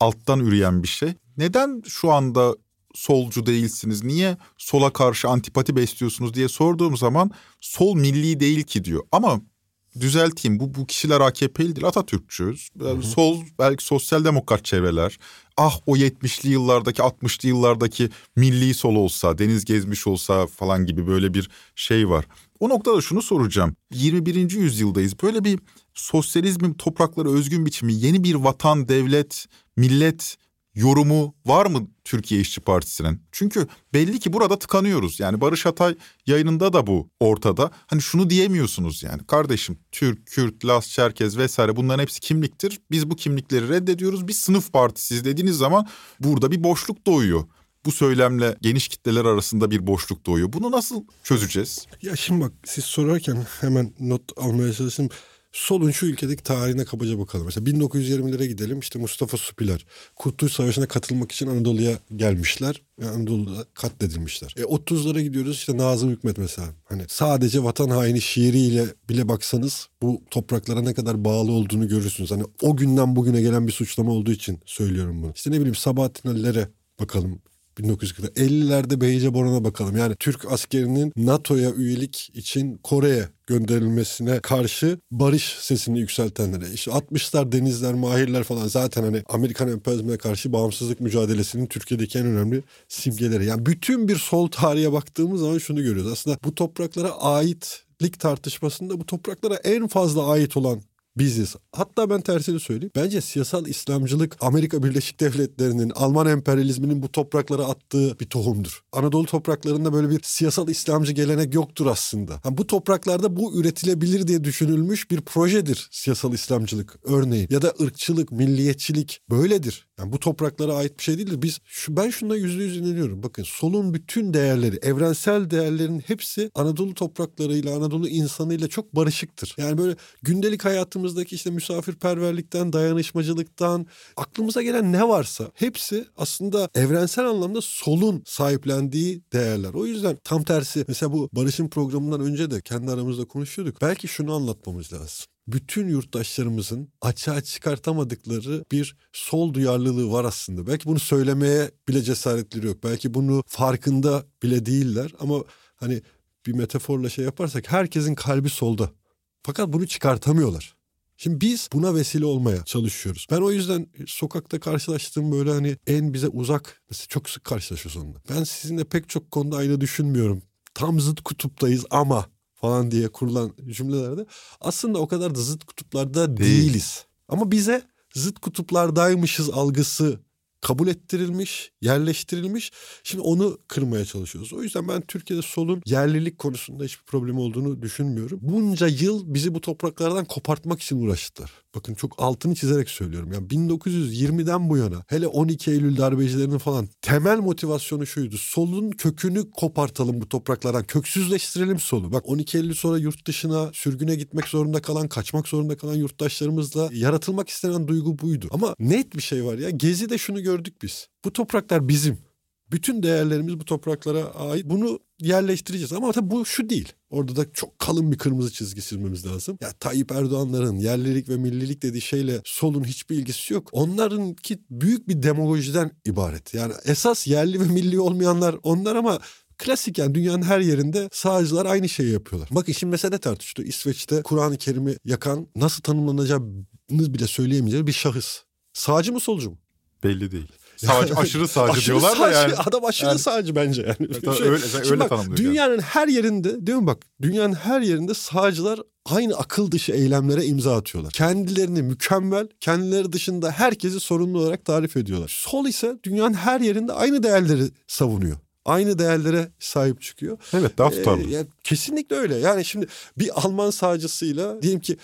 alttan üreyen bir şey. Neden şu anda solcu değilsiniz? Niye sola karşı antipati besliyorsunuz diye sorduğum zaman sol milli değil ki diyor. Ama düzelteyim bu bu kişiler AKP'li değil Atatürkçüyüz. Yani sol belki sosyal demokrat çevreler. Ah o 70'li yıllardaki 60'lı yıllardaki milli sol olsa deniz gezmiş olsa falan gibi böyle bir şey var. O noktada şunu soracağım. 21. yüzyıldayız. Böyle bir sosyalizmin topraklara özgün biçimi yeni bir vatan, devlet, millet yorumu var mı Türkiye İşçi Partisi'nin? Çünkü belli ki burada tıkanıyoruz. Yani Barış Atay yayınında da bu ortada. Hani şunu diyemiyorsunuz yani. Kardeşim Türk, Kürt, Laz, Çerkez vesaire bunların hepsi kimliktir. Biz bu kimlikleri reddediyoruz. Biz sınıf partisiyiz dediğiniz zaman burada bir boşluk doğuyor. Bu söylemle geniş kitleler arasında bir boşluk doğuyor. Bunu nasıl çözeceğiz? Ya şimdi bak siz sorarken hemen not almaya çalıştım. Solun şu ülkedeki tarihine kabaca bakalım. Mesela 1920'lere gidelim. İşte Mustafa Supiler Kurtuluş Savaşı'na katılmak için Anadolu'ya gelmişler. Anadolu'da katledilmişler. E 30'lara gidiyoruz işte Nazım Hikmet mesela. Hani sadece vatan haini şiiriyle bile baksanız bu topraklara ne kadar bağlı olduğunu görürsünüz. Hani o günden bugüne gelen bir suçlama olduğu için söylüyorum bunu. İşte ne bileyim Sabahattin Ali'lere bakalım. 1940'da 50'lerde Beyce Boran'a bakalım. Yani Türk askerinin NATO'ya üyelik için Kore'ye gönderilmesine karşı barış sesini yükseltenlere. İşte 60'lar denizler, mahirler falan zaten hani Amerikan emperyalizmine karşı bağımsızlık mücadelesinin Türkiye'deki en önemli simgeleri. Yani bütün bir sol tarihe baktığımız zaman şunu görüyoruz. Aslında bu topraklara aitlik tartışmasında bu topraklara en fazla ait olan biziz. Hatta ben tersini söyleyeyim. Bence siyasal İslamcılık Amerika Birleşik Devletleri'nin, Alman emperyalizminin bu topraklara attığı bir tohumdur. Anadolu topraklarında böyle bir siyasal İslamcı gelenek yoktur aslında. Yani bu topraklarda bu üretilebilir diye düşünülmüş bir projedir siyasal İslamcılık örneğin. Ya da ırkçılık, milliyetçilik böyledir. Yani bu topraklara ait bir şey değildir. Biz şu, ben şuna yüzde yüz inanıyorum. Bakın solun bütün değerleri, evrensel değerlerin hepsi Anadolu topraklarıyla, Anadolu insanıyla çok barışıktır. Yani böyle gündelik hayatımızdaki işte misafirperverlikten, dayanışmacılıktan, aklımıza gelen ne varsa hepsi aslında evrensel anlamda solun sahiplendiği değerler. O yüzden tam tersi mesela bu barışın programından önce de kendi aramızda konuşuyorduk. Belki şunu anlatmamız lazım bütün yurttaşlarımızın açığa çıkartamadıkları bir sol duyarlılığı var aslında. Belki bunu söylemeye bile cesaretleri yok. Belki bunu farkında bile değiller ama hani bir metaforla şey yaparsak herkesin kalbi solda. Fakat bunu çıkartamıyorlar. Şimdi biz buna vesile olmaya çalışıyoruz. Ben o yüzden sokakta karşılaştığım böyle hani en bize uzak mesela çok sık karşılaşıyoruz onunla. Ben sizinle pek çok konuda aynı düşünmüyorum. Tam zıt kutuptayız ama falan diye kurulan cümlelerde aslında o kadar da zıt kutuplarda Değil. değiliz. Ama bize zıt kutuplardaymışız algısı kabul ettirilmiş, yerleştirilmiş. Şimdi onu kırmaya çalışıyoruz. O yüzden ben Türkiye'de solun yerlilik konusunda hiçbir problem olduğunu düşünmüyorum. Bunca yıl bizi bu topraklardan kopartmak için uğraştılar. Bakın çok altını çizerek söylüyorum. Yani 1920'den bu yana hele 12 Eylül darbecilerinin falan temel motivasyonu şuydu. Solun kökünü kopartalım bu topraklardan. Köksüzleştirelim solu. Bak 12 Eylül sonra yurt dışına sürgüne gitmek zorunda kalan, kaçmak zorunda kalan yurttaşlarımızla yaratılmak istenen duygu buydu. Ama net bir şey var ya. Gezi'de şunu gördük biz. Bu topraklar bizim. Bütün değerlerimiz bu topraklara ait. Bunu yerleştireceğiz. Ama tabii bu şu değil. Orada da çok kalın bir kırmızı çizgi çizmemiz lazım. Ya Tayyip Erdoğan'ların yerlilik ve millilik dediği şeyle solun hiçbir ilgisi yok. Onlarınki büyük bir demagojiden ibaret. Yani esas yerli ve milli olmayanlar onlar ama Klasik yani dünyanın her yerinde sağcılar aynı şeyi yapıyorlar. Bakın şimdi mesele tartıştı. İsveç'te Kur'an-ı Kerim'i yakan nasıl tanımlanacağını bile söyleyemeyeceği bir şahıs. Sağcı mı solcu mu? Belli değil. [laughs] Sağcı, aşırı sağcı Aşırı diyorlar da sağcı, yani. Adam aşırı Yani- sağcı bence yani. tabii Şöyle- öyle- Şimdi öyle bak, tanımlıyor Dünyanın her yerinde değil mi bak? Dünyanın her yerinde sağcılar aynı akıl dışı eylemlere imza atıyorlar. Kendilerini mükemmel, kendileri dışında herkesi sorumlu olarak tarif ediyorlar. Sol ise dünyanın her yerinde aynı değerleri savunuyor. Aynı değerlere sahip çıkıyor. Evet daha tutarlı. Ee, yani kesinlikle öyle. Yani şimdi bir Alman sağcısıyla diyelim ki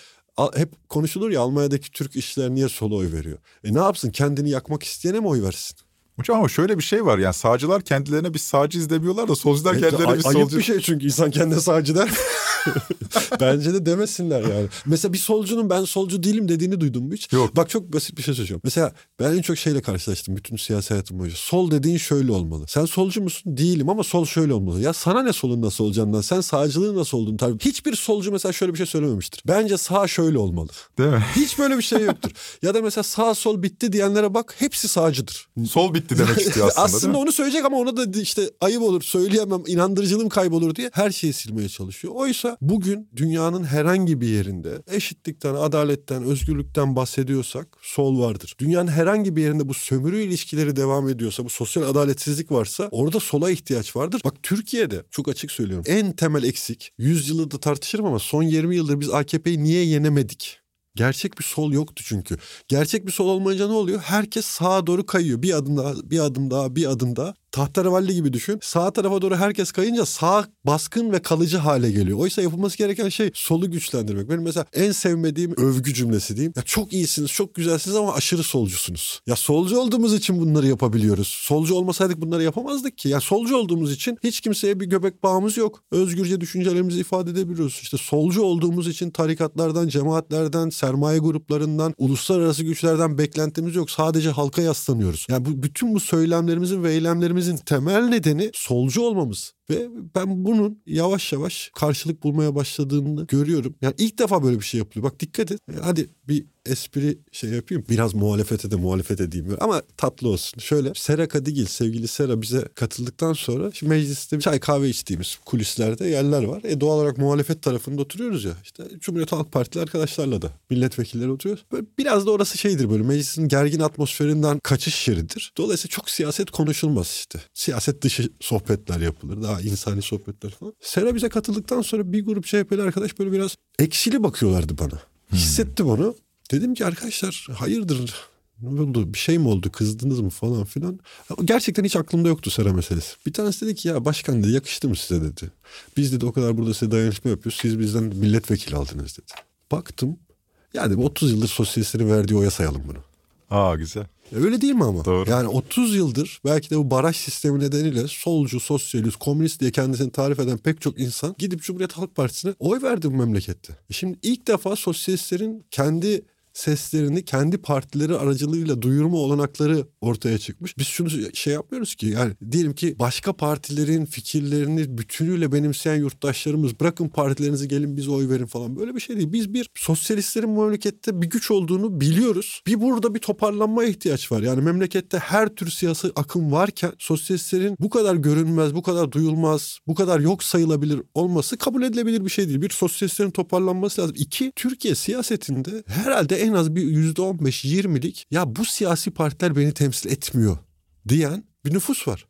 hep konuşulur ya Almanya'daki Türk işler niye sola oy veriyor? E ne yapsın kendini yakmak isteyene mi oy versin? Hocam ama şöyle bir şey var yani sağcılar kendilerine biz sağcı demiyorlar da solcular E, kendilerine ay- biz ayıp solcu. bir şey çünkü insan kendine sağcı der. [laughs] Bence de demesinler yani. Mesela bir solcunun ben solcu değilim dediğini duydum mu hiç? Yok. Bak çok basit bir şey söyleyeceğim. Mesela ben en çok şeyle karşılaştım bütün siyasi hayatım boyunca. Sol dediğin şöyle olmalı. Sen solcu musun? Değilim ama sol şöyle olmalı. Ya sana ne solun nasıl olacağından sen sağcılığın nasıl olduğunu tabii. Hiçbir solcu mesela şöyle bir şey söylememiştir. Bence sağ şöyle olmalı. Değil mi? Hiç böyle bir şey yoktur. ya da mesela sağ sol bitti diyenlere bak hepsi sağcıdır. Sol bitti demek istiyor aslında, aslında onu söyleyecek ama ona da işte ayıp olur söyleyemem inandırıcılığım kaybolur diye her şeyi silmeye çalışıyor. Oysa bugün dünyanın herhangi bir yerinde eşitlikten, adaletten, özgürlükten bahsediyorsak sol vardır. Dünyanın herhangi bir yerinde bu sömürü ilişkileri devam ediyorsa, bu sosyal adaletsizlik varsa orada sola ihtiyaç vardır. Bak Türkiye'de çok açık söylüyorum. En temel eksik 100 yılı da tartışırım ama son 20 yıldır biz AKP'yi niye yenemedik? Gerçek bir sol yoktu çünkü. Gerçek bir sol olmayınca ne oluyor? Herkes sağa doğru kayıyor. Bir adım daha, bir adım daha, bir adım daha. Tahterevalli gibi düşün. Sağ tarafa doğru herkes kayınca sağ baskın ve kalıcı hale geliyor. Oysa yapılması gereken şey solu güçlendirmek. Benim mesela en sevmediğim övgü cümlesi diyeyim. Ya çok iyisiniz, çok güzelsiniz ama aşırı solcusunuz. Ya solcu olduğumuz için bunları yapabiliyoruz. Solcu olmasaydık bunları yapamazdık ki. Ya solcu olduğumuz için hiç kimseye bir göbek bağımız yok. Özgürce düşüncelerimizi ifade edebiliyoruz. İşte solcu olduğumuz için tarikatlardan, cemaatlerden, sermaye gruplarından, uluslararası güçlerden beklentimiz yok. Sadece halka yaslanıyoruz. Yani bu bütün bu söylemlerimizin ve eylemlerimizin temel nedeni solcu olmamız. Ve ben bunun yavaş yavaş karşılık bulmaya başladığını görüyorum. Yani ilk defa böyle bir şey yapılıyor. Bak dikkat et. Hadi bir espri şey yapayım. Biraz muhalefete de muhalefet edeyim. Ama tatlı olsun. Şöyle Sera Kadigil, sevgili Sera bize katıldıktan sonra şimdi mecliste bir çay kahve içtiğimiz kulislerde yerler var. E doğal olarak muhalefet tarafında oturuyoruz ya. İşte Cumhuriyet Halk Partili arkadaşlarla da milletvekilleri oturuyoruz. Böyle biraz da orası şeydir böyle meclisin gergin atmosferinden kaçış yeridir. Dolayısıyla çok siyaset konuşulmaz işte. Siyaset dışı sohbetler yapılır. Daha insani sohbetler falan. Sera bize katıldıktan sonra bir grup CHP'li arkadaş böyle biraz ekşili bakıyorlardı bana. Hissettim onu. Dedim ki arkadaşlar hayırdır ne oldu bir şey mi oldu kızdınız mı falan filan. Gerçekten hiç aklımda yoktu Sera meselesi. Bir tanesi dedi ki ya başkan dedi yakıştı mı size dedi. Biz dedi o kadar burada size dayanışma yapıyoruz siz bizden milletvekili aldınız dedi. Baktım yani 30 yıldır sosyalistlerin verdiği oya sayalım bunu. Aa güzel. Öyle değil mi ama? Doğru. Yani 30 yıldır belki de bu baraj sistemi nedeniyle solcu, sosyalist, komünist diye kendisini tarif eden pek çok insan gidip Cumhuriyet Halk Partisi'ne oy verdi bu memlekette. E Şimdi ilk defa sosyalistlerin kendi seslerini kendi partileri aracılığıyla duyurma olanakları ortaya çıkmış. Biz şunu şey yapmıyoruz ki yani diyelim ki başka partilerin fikirlerini bütünüyle benimseyen yurttaşlarımız bırakın partilerinizi gelin bize oy verin falan böyle bir şey değil. Biz bir sosyalistlerin memlekette bir güç olduğunu biliyoruz. Bir burada bir toparlanmaya ihtiyaç var. Yani memlekette her tür siyasi akım varken sosyalistlerin bu kadar görünmez, bu kadar duyulmaz, bu kadar yok sayılabilir olması kabul edilebilir bir şey değil. Bir sosyalistlerin toparlanması lazım. İki, Türkiye siyasetinde herhalde en az bir yüzde on beş, yirmilik ya bu siyasi partiler beni temsil etmiyor diyen bir nüfus var.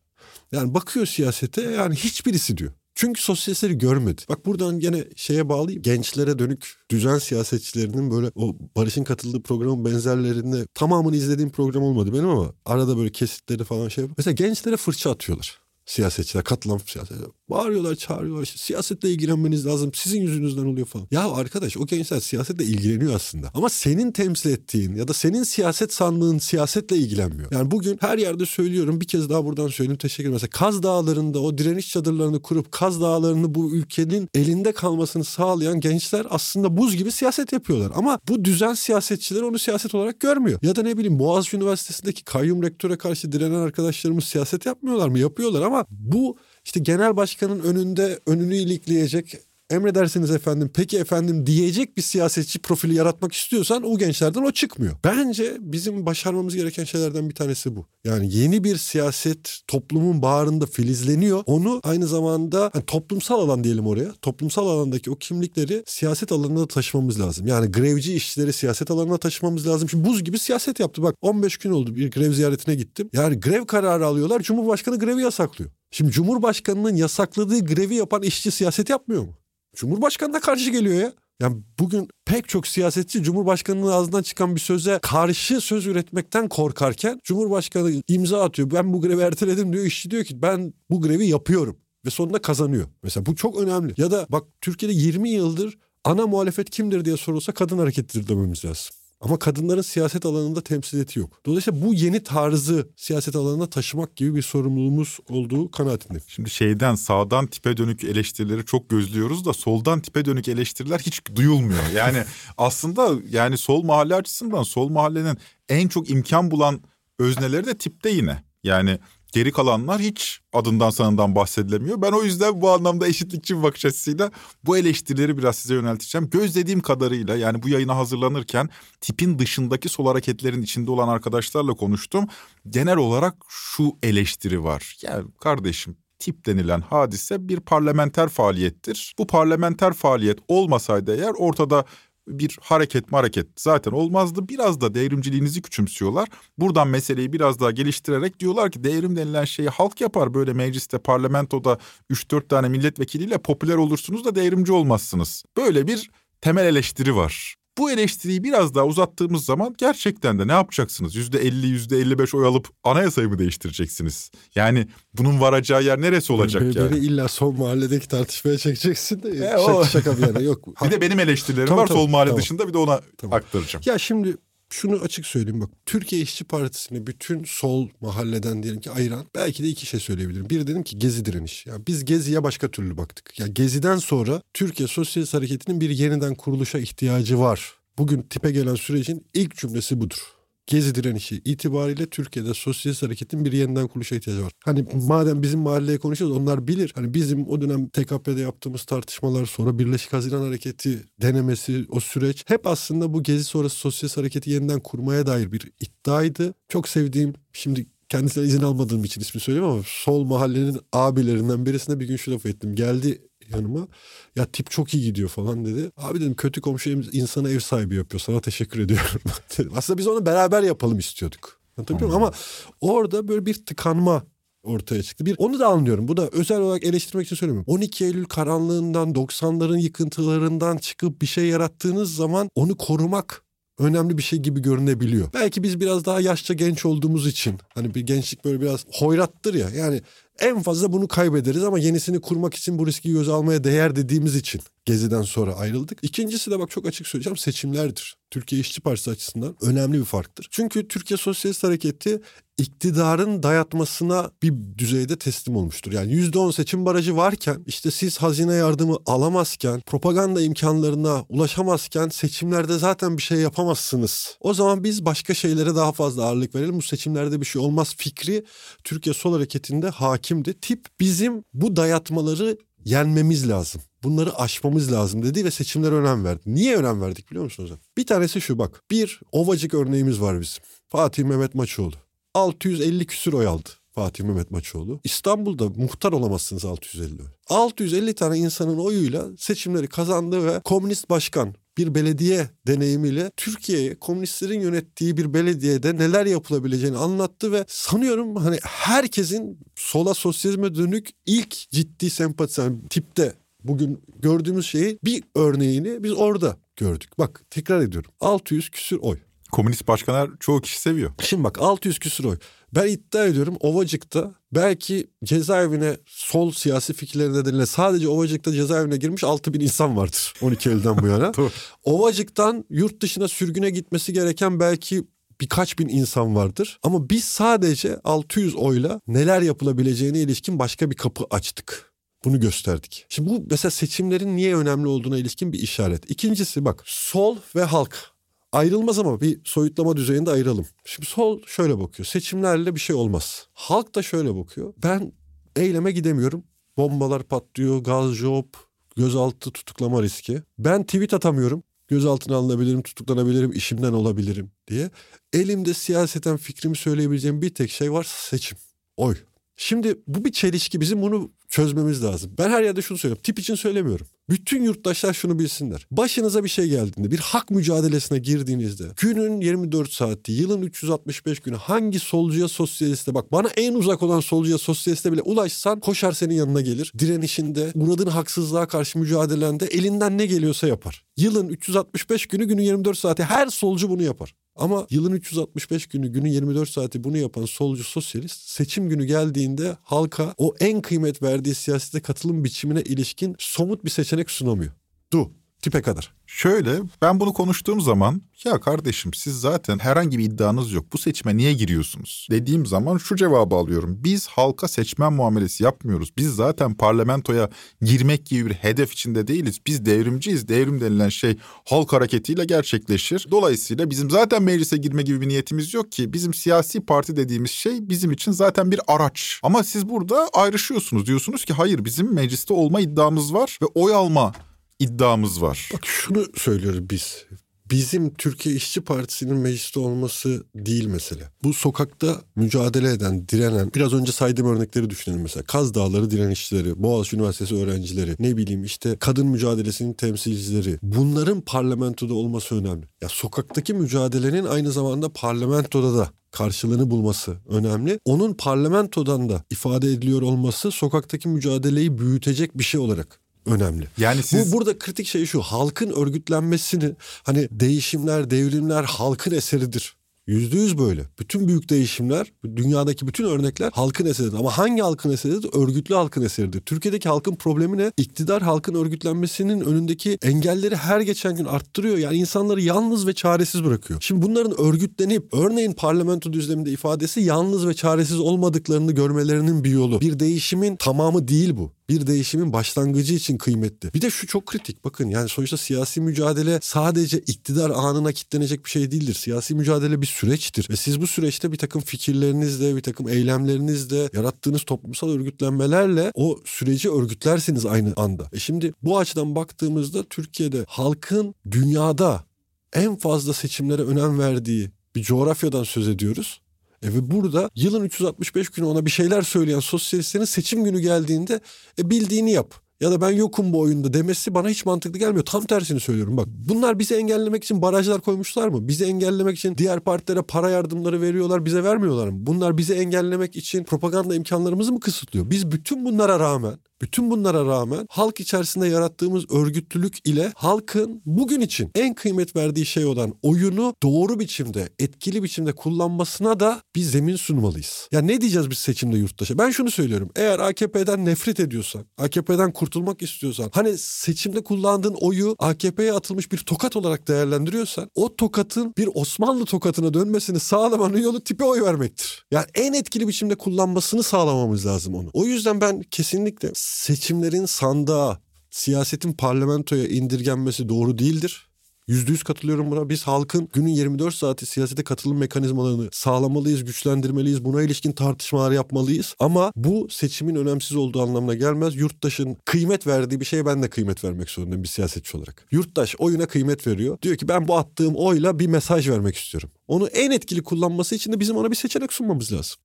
Yani bakıyor siyasete yani hiçbirisi diyor. Çünkü sosyalistleri görmedi. Bak buradan gene şeye bağlayayım. Gençlere dönük düzen siyasetçilerinin böyle o Barış'ın katıldığı programın benzerlerinde tamamını izlediğim program olmadı benim ama arada böyle kesitleri falan şey. Mesela gençlere fırça atıyorlar. Siyasetçiler, katılan siyasetçiler. Bağırıyorlar, çağırıyorlar. İşte, siyasetle ilgilenmeniz lazım. Sizin yüzünüzden oluyor falan. Ya arkadaş o gençler siyasetle ilgileniyor aslında. Ama senin temsil ettiğin ya da senin siyaset sandığın siyasetle ilgilenmiyor. Yani bugün her yerde söylüyorum. Bir kez daha buradan söyleyeyim. Teşekkür ederim. Mesela Kaz Dağları'nda o direniş çadırlarını kurup Kaz Dağları'nı bu ülkenin elinde kalmasını sağlayan gençler aslında buz gibi siyaset yapıyorlar. Ama bu düzen siyasetçileri onu siyaset olarak görmüyor. Ya da ne bileyim Boğaziçi Üniversitesi'ndeki kayyum rektöre karşı direnen arkadaşlarımız siyaset yapmıyorlar mı? Yapıyorlar ama bu işte genel başkanın önünde önünü ilikleyecek emredersiniz efendim peki efendim diyecek bir siyasetçi profili yaratmak istiyorsan o gençlerden o çıkmıyor. Bence bizim başarmamız gereken şeylerden bir tanesi bu. Yani yeni bir siyaset toplumun bağrında filizleniyor. Onu aynı zamanda hani toplumsal alan diyelim oraya. Toplumsal alandaki o kimlikleri siyaset alanına da taşımamız lazım. Yani grevci işçileri siyaset alanına taşımamız lazım. Şimdi buz gibi siyaset yaptı. Bak 15 gün oldu bir grev ziyaretine gittim. Yani grev kararı alıyorlar. Cumhurbaşkanı grevi yasaklıyor. Şimdi Cumhurbaşkanının yasakladığı grevi yapan işçi siyaset yapmıyor mu? Cumhurbaşkanına karşı geliyor ya. Yani bugün pek çok siyasetçi Cumhurbaşkanı'nın ağzından çıkan bir söze karşı söz üretmekten korkarken Cumhurbaşkanı imza atıyor. Ben bu grevi erteledim diyor. İşçi diyor ki ben bu grevi yapıyorum ve sonunda kazanıyor. Mesela bu çok önemli. Ya da bak Türkiye'de 20 yıldır ana muhalefet kimdir diye sorulsa kadın hareketidir dememiz lazım. Ama kadınların siyaset alanında temsiliyeti yok. Dolayısıyla bu yeni tarzı siyaset alanına taşımak gibi bir sorumluluğumuz olduğu kanaatindeyim. Şimdi şeyden sağdan tipe dönük eleştirileri çok gözlüyoruz da soldan tipe dönük eleştiriler hiç duyulmuyor. Yani [laughs] aslında yani sol mahalle açısından sol mahallenin en çok imkan bulan özneleri de tipte yine. Yani Geri kalanlar hiç adından sanından bahsedilemiyor. Ben o yüzden bu anlamda eşitlikçi bir bakış açısıyla bu eleştirileri biraz size yönelteceğim. Gözlediğim kadarıyla yani bu yayına hazırlanırken tipin dışındaki sol hareketlerin içinde olan arkadaşlarla konuştum. Genel olarak şu eleştiri var. Ya kardeşim tip denilen hadise bir parlamenter faaliyettir. Bu parlamenter faaliyet olmasaydı eğer ortada bir hareket hareket zaten olmazdı. Biraz da devrimciliğinizi küçümsüyorlar. Buradan meseleyi biraz daha geliştirerek diyorlar ki devrim denilen şeyi halk yapar. Böyle mecliste, parlamentoda 3-4 tane milletvekiliyle popüler olursunuz da devrimci olmazsınız. Böyle bir temel eleştiri var. Bu eleştiriyi biraz daha uzattığımız zaman gerçekten de ne yapacaksınız? Yüzde elli, yüzde elli beş oy alıp anayasayı mı değiştireceksiniz? Yani bunun varacağı yer neresi olacak beni, yani? Beni illa son mahalledeki tartışmaya çekeceksin de E, şaka, o... şaka bir yana yok. [laughs] bir de benim eleştirilerim tamam, var tamam, sol mahalle tamam. dışında bir de ona Tamam. aktaracağım. Ya şimdi şunu açık söyleyeyim bak. Türkiye İşçi Partisi'ni bütün sol mahalleden diyelim ki ayıran belki de iki şey söyleyebilirim. Bir dedim ki gezi direniş. Ya biz geziye başka türlü baktık. Ya geziden sonra Türkiye Sosyalist Hareketi'nin bir yeniden kuruluşa ihtiyacı var. Bugün tipe gelen sürecin ilk cümlesi budur. Gezi direnişi itibariyle Türkiye'de sosyalist hareketin bir yeniden kuruluşa ihtiyacı var. Hani madem bizim mahalleye konuşuyoruz onlar bilir. Hani bizim o dönem TKP'de yaptığımız tartışmalar sonra Birleşik Haziran Hareketi denemesi o süreç hep aslında bu gezi sonrası sosyalist hareketi yeniden kurmaya dair bir iddiaydı. Çok sevdiğim şimdi kendisine izin almadığım için ismi söyleyeyim ama sol mahallenin abilerinden birisine bir gün şu lafı ettim. Geldi yanıma ya tip çok iyi gidiyor falan dedi. Abi dedim kötü komşu insana ev sahibi yapıyor sana teşekkür ediyorum. [laughs] Aslında biz onu beraber yapalım istiyorduk. Anlatabiliyor muyum? Ama orada böyle bir tıkanma ortaya çıktı. Bir onu da anlıyorum. Bu da özel olarak eleştirmek için söylemiyorum. 12 Eylül karanlığından 90'ların yıkıntılarından çıkıp bir şey yarattığınız zaman onu korumak önemli bir şey gibi görünebiliyor. Belki biz biraz daha yaşça genç olduğumuz için hani bir gençlik böyle biraz hoyrattır ya. Yani en fazla bunu kaybederiz ama yenisini kurmak için bu riski göze almaya değer dediğimiz için Gezi'den sonra ayrıldık. İkincisi de bak çok açık söyleyeceğim seçimlerdir. Türkiye İşçi Partisi açısından önemli bir farktır. Çünkü Türkiye Sosyalist Hareketi iktidarın dayatmasına bir düzeyde teslim olmuştur. Yani %10 seçim barajı varken işte siz hazine yardımı alamazken propaganda imkanlarına ulaşamazken seçimlerde zaten bir şey yapamazsınız. O zaman biz başka şeylere daha fazla ağırlık verelim. Bu seçimlerde bir şey olmaz fikri Türkiye Sol Hareketi'nde hakimdi. Tip bizim bu dayatmaları yenmemiz lazım. Bunları aşmamız lazım dedi ve seçimlere önem verdi. Niye önem verdik biliyor musunuz? Bir tanesi şu bak. Bir ovacık örneğimiz var bizim. Fatih Mehmet Maçoğlu. 650 küsür oy aldı. Fatih Mehmet Maçoğlu. İstanbul'da muhtar olamazsınız 650 oy. 650 tane insanın oyuyla seçimleri kazandı ve komünist başkan bir belediye deneyimiyle Türkiye'ye komünistlerin yönettiği bir belediyede neler yapılabileceğini anlattı ve sanıyorum hani herkesin sola sosyalizme dönük ilk ciddi sempatisi yani tipte bugün gördüğümüz şeyi bir örneğini biz orada gördük. Bak tekrar ediyorum 600 küsür oy. Komünist başkanlar çoğu kişi seviyor. Şimdi bak 600 küsur oy. Ben iddia ediyorum Ovacık'ta belki cezaevine sol siyasi fikirleri nedeniyle sadece Ovacık'ta cezaevine girmiş 6 bin insan vardır [laughs] 12 Eylül'den bu yana. [laughs] Ovacık'tan yurt dışına sürgüne gitmesi gereken belki birkaç bin insan vardır. Ama biz sadece 600 oyla neler yapılabileceğine ilişkin başka bir kapı açtık. Bunu gösterdik. Şimdi bu mesela seçimlerin niye önemli olduğuna ilişkin bir işaret. İkincisi bak sol ve halk ayrılmaz ama bir soyutlama düzeyinde ayıralım. Şimdi sol şöyle bakıyor. Seçimlerle bir şey olmaz. Halk da şöyle bakıyor. Ben eyleme gidemiyorum. Bombalar patlıyor, gaz job, gözaltı tutuklama riski. Ben tweet atamıyorum. Gözaltına alınabilirim, tutuklanabilirim, işimden olabilirim diye. Elimde siyaseten fikrimi söyleyebileceğim bir tek şey var seçim. Oy. Şimdi bu bir çelişki. Bizim bunu çözmemiz lazım. Ben her yerde şunu söylüyorum. Tip için söylemiyorum. Bütün yurttaşlar şunu bilsinler. Başınıza bir şey geldiğinde, bir hak mücadelesine girdiğinizde, günün 24 saati, yılın 365 günü hangi solcuya sosyaliste bak bana en uzak olan solcuya sosyaliste bile ulaşsan koşar senin yanına gelir. Direnişinde, uğradığın haksızlığa karşı mücadelende elinden ne geliyorsa yapar. Yılın 365 günü, günün 24 saati her solcu bunu yapar. Ama yılın 365 günü, günün 24 saati bunu yapan solcu sosyalist seçim günü geldiğinde halka o en kıymet verdiği siyasete katılım biçimine ilişkin somut bir seçenek sunamıyor. Du. Tipe kadar. Şöyle ben bunu konuştuğum zaman ya kardeşim siz zaten herhangi bir iddianız yok. Bu seçime niye giriyorsunuz? Dediğim zaman şu cevabı alıyorum. Biz halka seçmen muamelesi yapmıyoruz. Biz zaten parlamentoya girmek gibi bir hedef içinde değiliz. Biz devrimciyiz. Devrim denilen şey halk hareketiyle gerçekleşir. Dolayısıyla bizim zaten meclise girme gibi bir niyetimiz yok ki. Bizim siyasi parti dediğimiz şey bizim için zaten bir araç. Ama siz burada ayrışıyorsunuz. Diyorsunuz ki hayır bizim mecliste olma iddiamız var ve oy alma iddiamız var. Bak şunu söylüyoruz biz. Bizim Türkiye İşçi Partisi'nin mecliste olması değil mesele. Bu sokakta mücadele eden, direnen, biraz önce saydığım örnekleri düşünelim mesela. Kaz Dağları direnişçileri, Boğaziçi Üniversitesi öğrencileri, ne bileyim işte kadın mücadelesinin temsilcileri. Bunların parlamentoda olması önemli. Ya sokaktaki mücadelenin aynı zamanda parlamentoda da karşılığını bulması önemli. Onun parlamentodan da ifade ediliyor olması sokaktaki mücadeleyi büyütecek bir şey olarak önemli. Yani siz Bu burada kritik şey şu. Halkın örgütlenmesini hani değişimler, devrimler halkın eseridir. Yüzde yüz böyle. Bütün büyük değişimler, dünyadaki bütün örnekler halkın eseridir. Ama hangi halkın eseridir? Örgütlü halkın eseridir. Türkiye'deki halkın problemi ne? İktidar halkın örgütlenmesinin önündeki engelleri her geçen gün arttırıyor. Yani insanları yalnız ve çaresiz bırakıyor. Şimdi bunların örgütlenip örneğin parlamento düzleminde ifadesi yalnız ve çaresiz olmadıklarını görmelerinin bir yolu. Bir değişimin tamamı değil bu bir değişimin başlangıcı için kıymetli. Bir de şu çok kritik bakın yani sonuçta siyasi mücadele sadece iktidar anına kitlenecek bir şey değildir. Siyasi mücadele bir süreçtir ve siz bu süreçte bir takım fikirlerinizle, bir takım eylemlerinizle, yarattığınız toplumsal örgütlenmelerle o süreci örgütlersiniz aynı anda. E şimdi bu açıdan baktığımızda Türkiye'de halkın dünyada en fazla seçimlere önem verdiği bir coğrafyadan söz ediyoruz. E ve burada yılın 365 günü ona bir şeyler söyleyen sosyalistlerin seçim günü geldiğinde e bildiğini yap ya da ben yokum bu oyunda demesi bana hiç mantıklı gelmiyor. Tam tersini söylüyorum bak. Bunlar bizi engellemek için barajlar koymuşlar mı? Bizi engellemek için diğer partilere para yardımları veriyorlar, bize vermiyorlar mı? Bunlar bizi engellemek için propaganda imkanlarımızı mı kısıtlıyor? Biz bütün bunlara rağmen bütün bunlara rağmen halk içerisinde yarattığımız örgütlülük ile halkın bugün için en kıymet verdiği şey olan oyunu doğru biçimde, etkili biçimde kullanmasına da bir zemin sunmalıyız. Ya ne diyeceğiz biz seçimde yurttaşa? Ben şunu söylüyorum. Eğer AKP'den nefret ediyorsan, AKP'den kurtulmak istiyorsan, hani seçimde kullandığın oyu AKP'ye atılmış bir tokat olarak değerlendiriyorsan, o tokatın bir Osmanlı tokatına dönmesini sağlamanın yolu tipe oy vermektir. Yani en etkili biçimde kullanmasını sağlamamız lazım onu. O yüzden ben kesinlikle seçimlerin sandığa, siyasetin parlamentoya indirgenmesi doğru değildir. Yüzde yüz katılıyorum buna. Biz halkın günün 24 saati siyasete katılım mekanizmalarını sağlamalıyız, güçlendirmeliyiz. Buna ilişkin tartışmalar yapmalıyız. Ama bu seçimin önemsiz olduğu anlamına gelmez. Yurttaşın kıymet verdiği bir şeye ben de kıymet vermek zorundayım bir siyasetçi olarak. Yurttaş oyuna kıymet veriyor. Diyor ki ben bu attığım oyla bir mesaj vermek istiyorum. Onu en etkili kullanması için de bizim ona bir seçenek sunmamız lazım.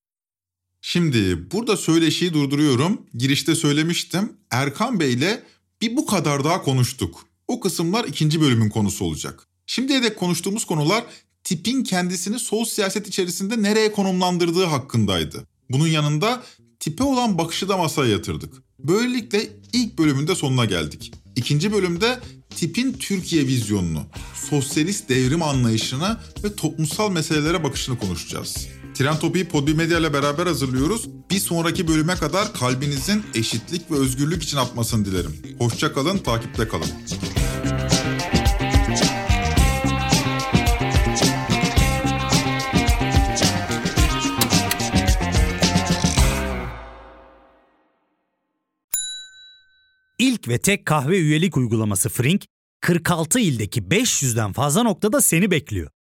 Şimdi burada söyleşiyi durduruyorum. Girişte söylemiştim. Erkan Bey ile bir bu kadar daha konuştuk. O kısımlar ikinci bölümün konusu olacak. Şimdiye dek konuştuğumuz konular tipin kendisini sol siyaset içerisinde nereye konumlandırdığı hakkındaydı. Bunun yanında tipe olan bakışı da masaya yatırdık. Böylelikle ilk bölümün de sonuna geldik. İkinci bölümde tipin Türkiye vizyonunu, sosyalist devrim anlayışını ve toplumsal meselelere bakışını konuşacağız. Tren Topi'yi Podbi Medya ile beraber hazırlıyoruz. Bir sonraki bölüme kadar kalbinizin eşitlik ve özgürlük için atmasını dilerim. Hoşça kalın, takipte kalın. İlk ve tek kahve üyelik uygulaması Frink, 46 ildeki 500'den fazla noktada seni bekliyor.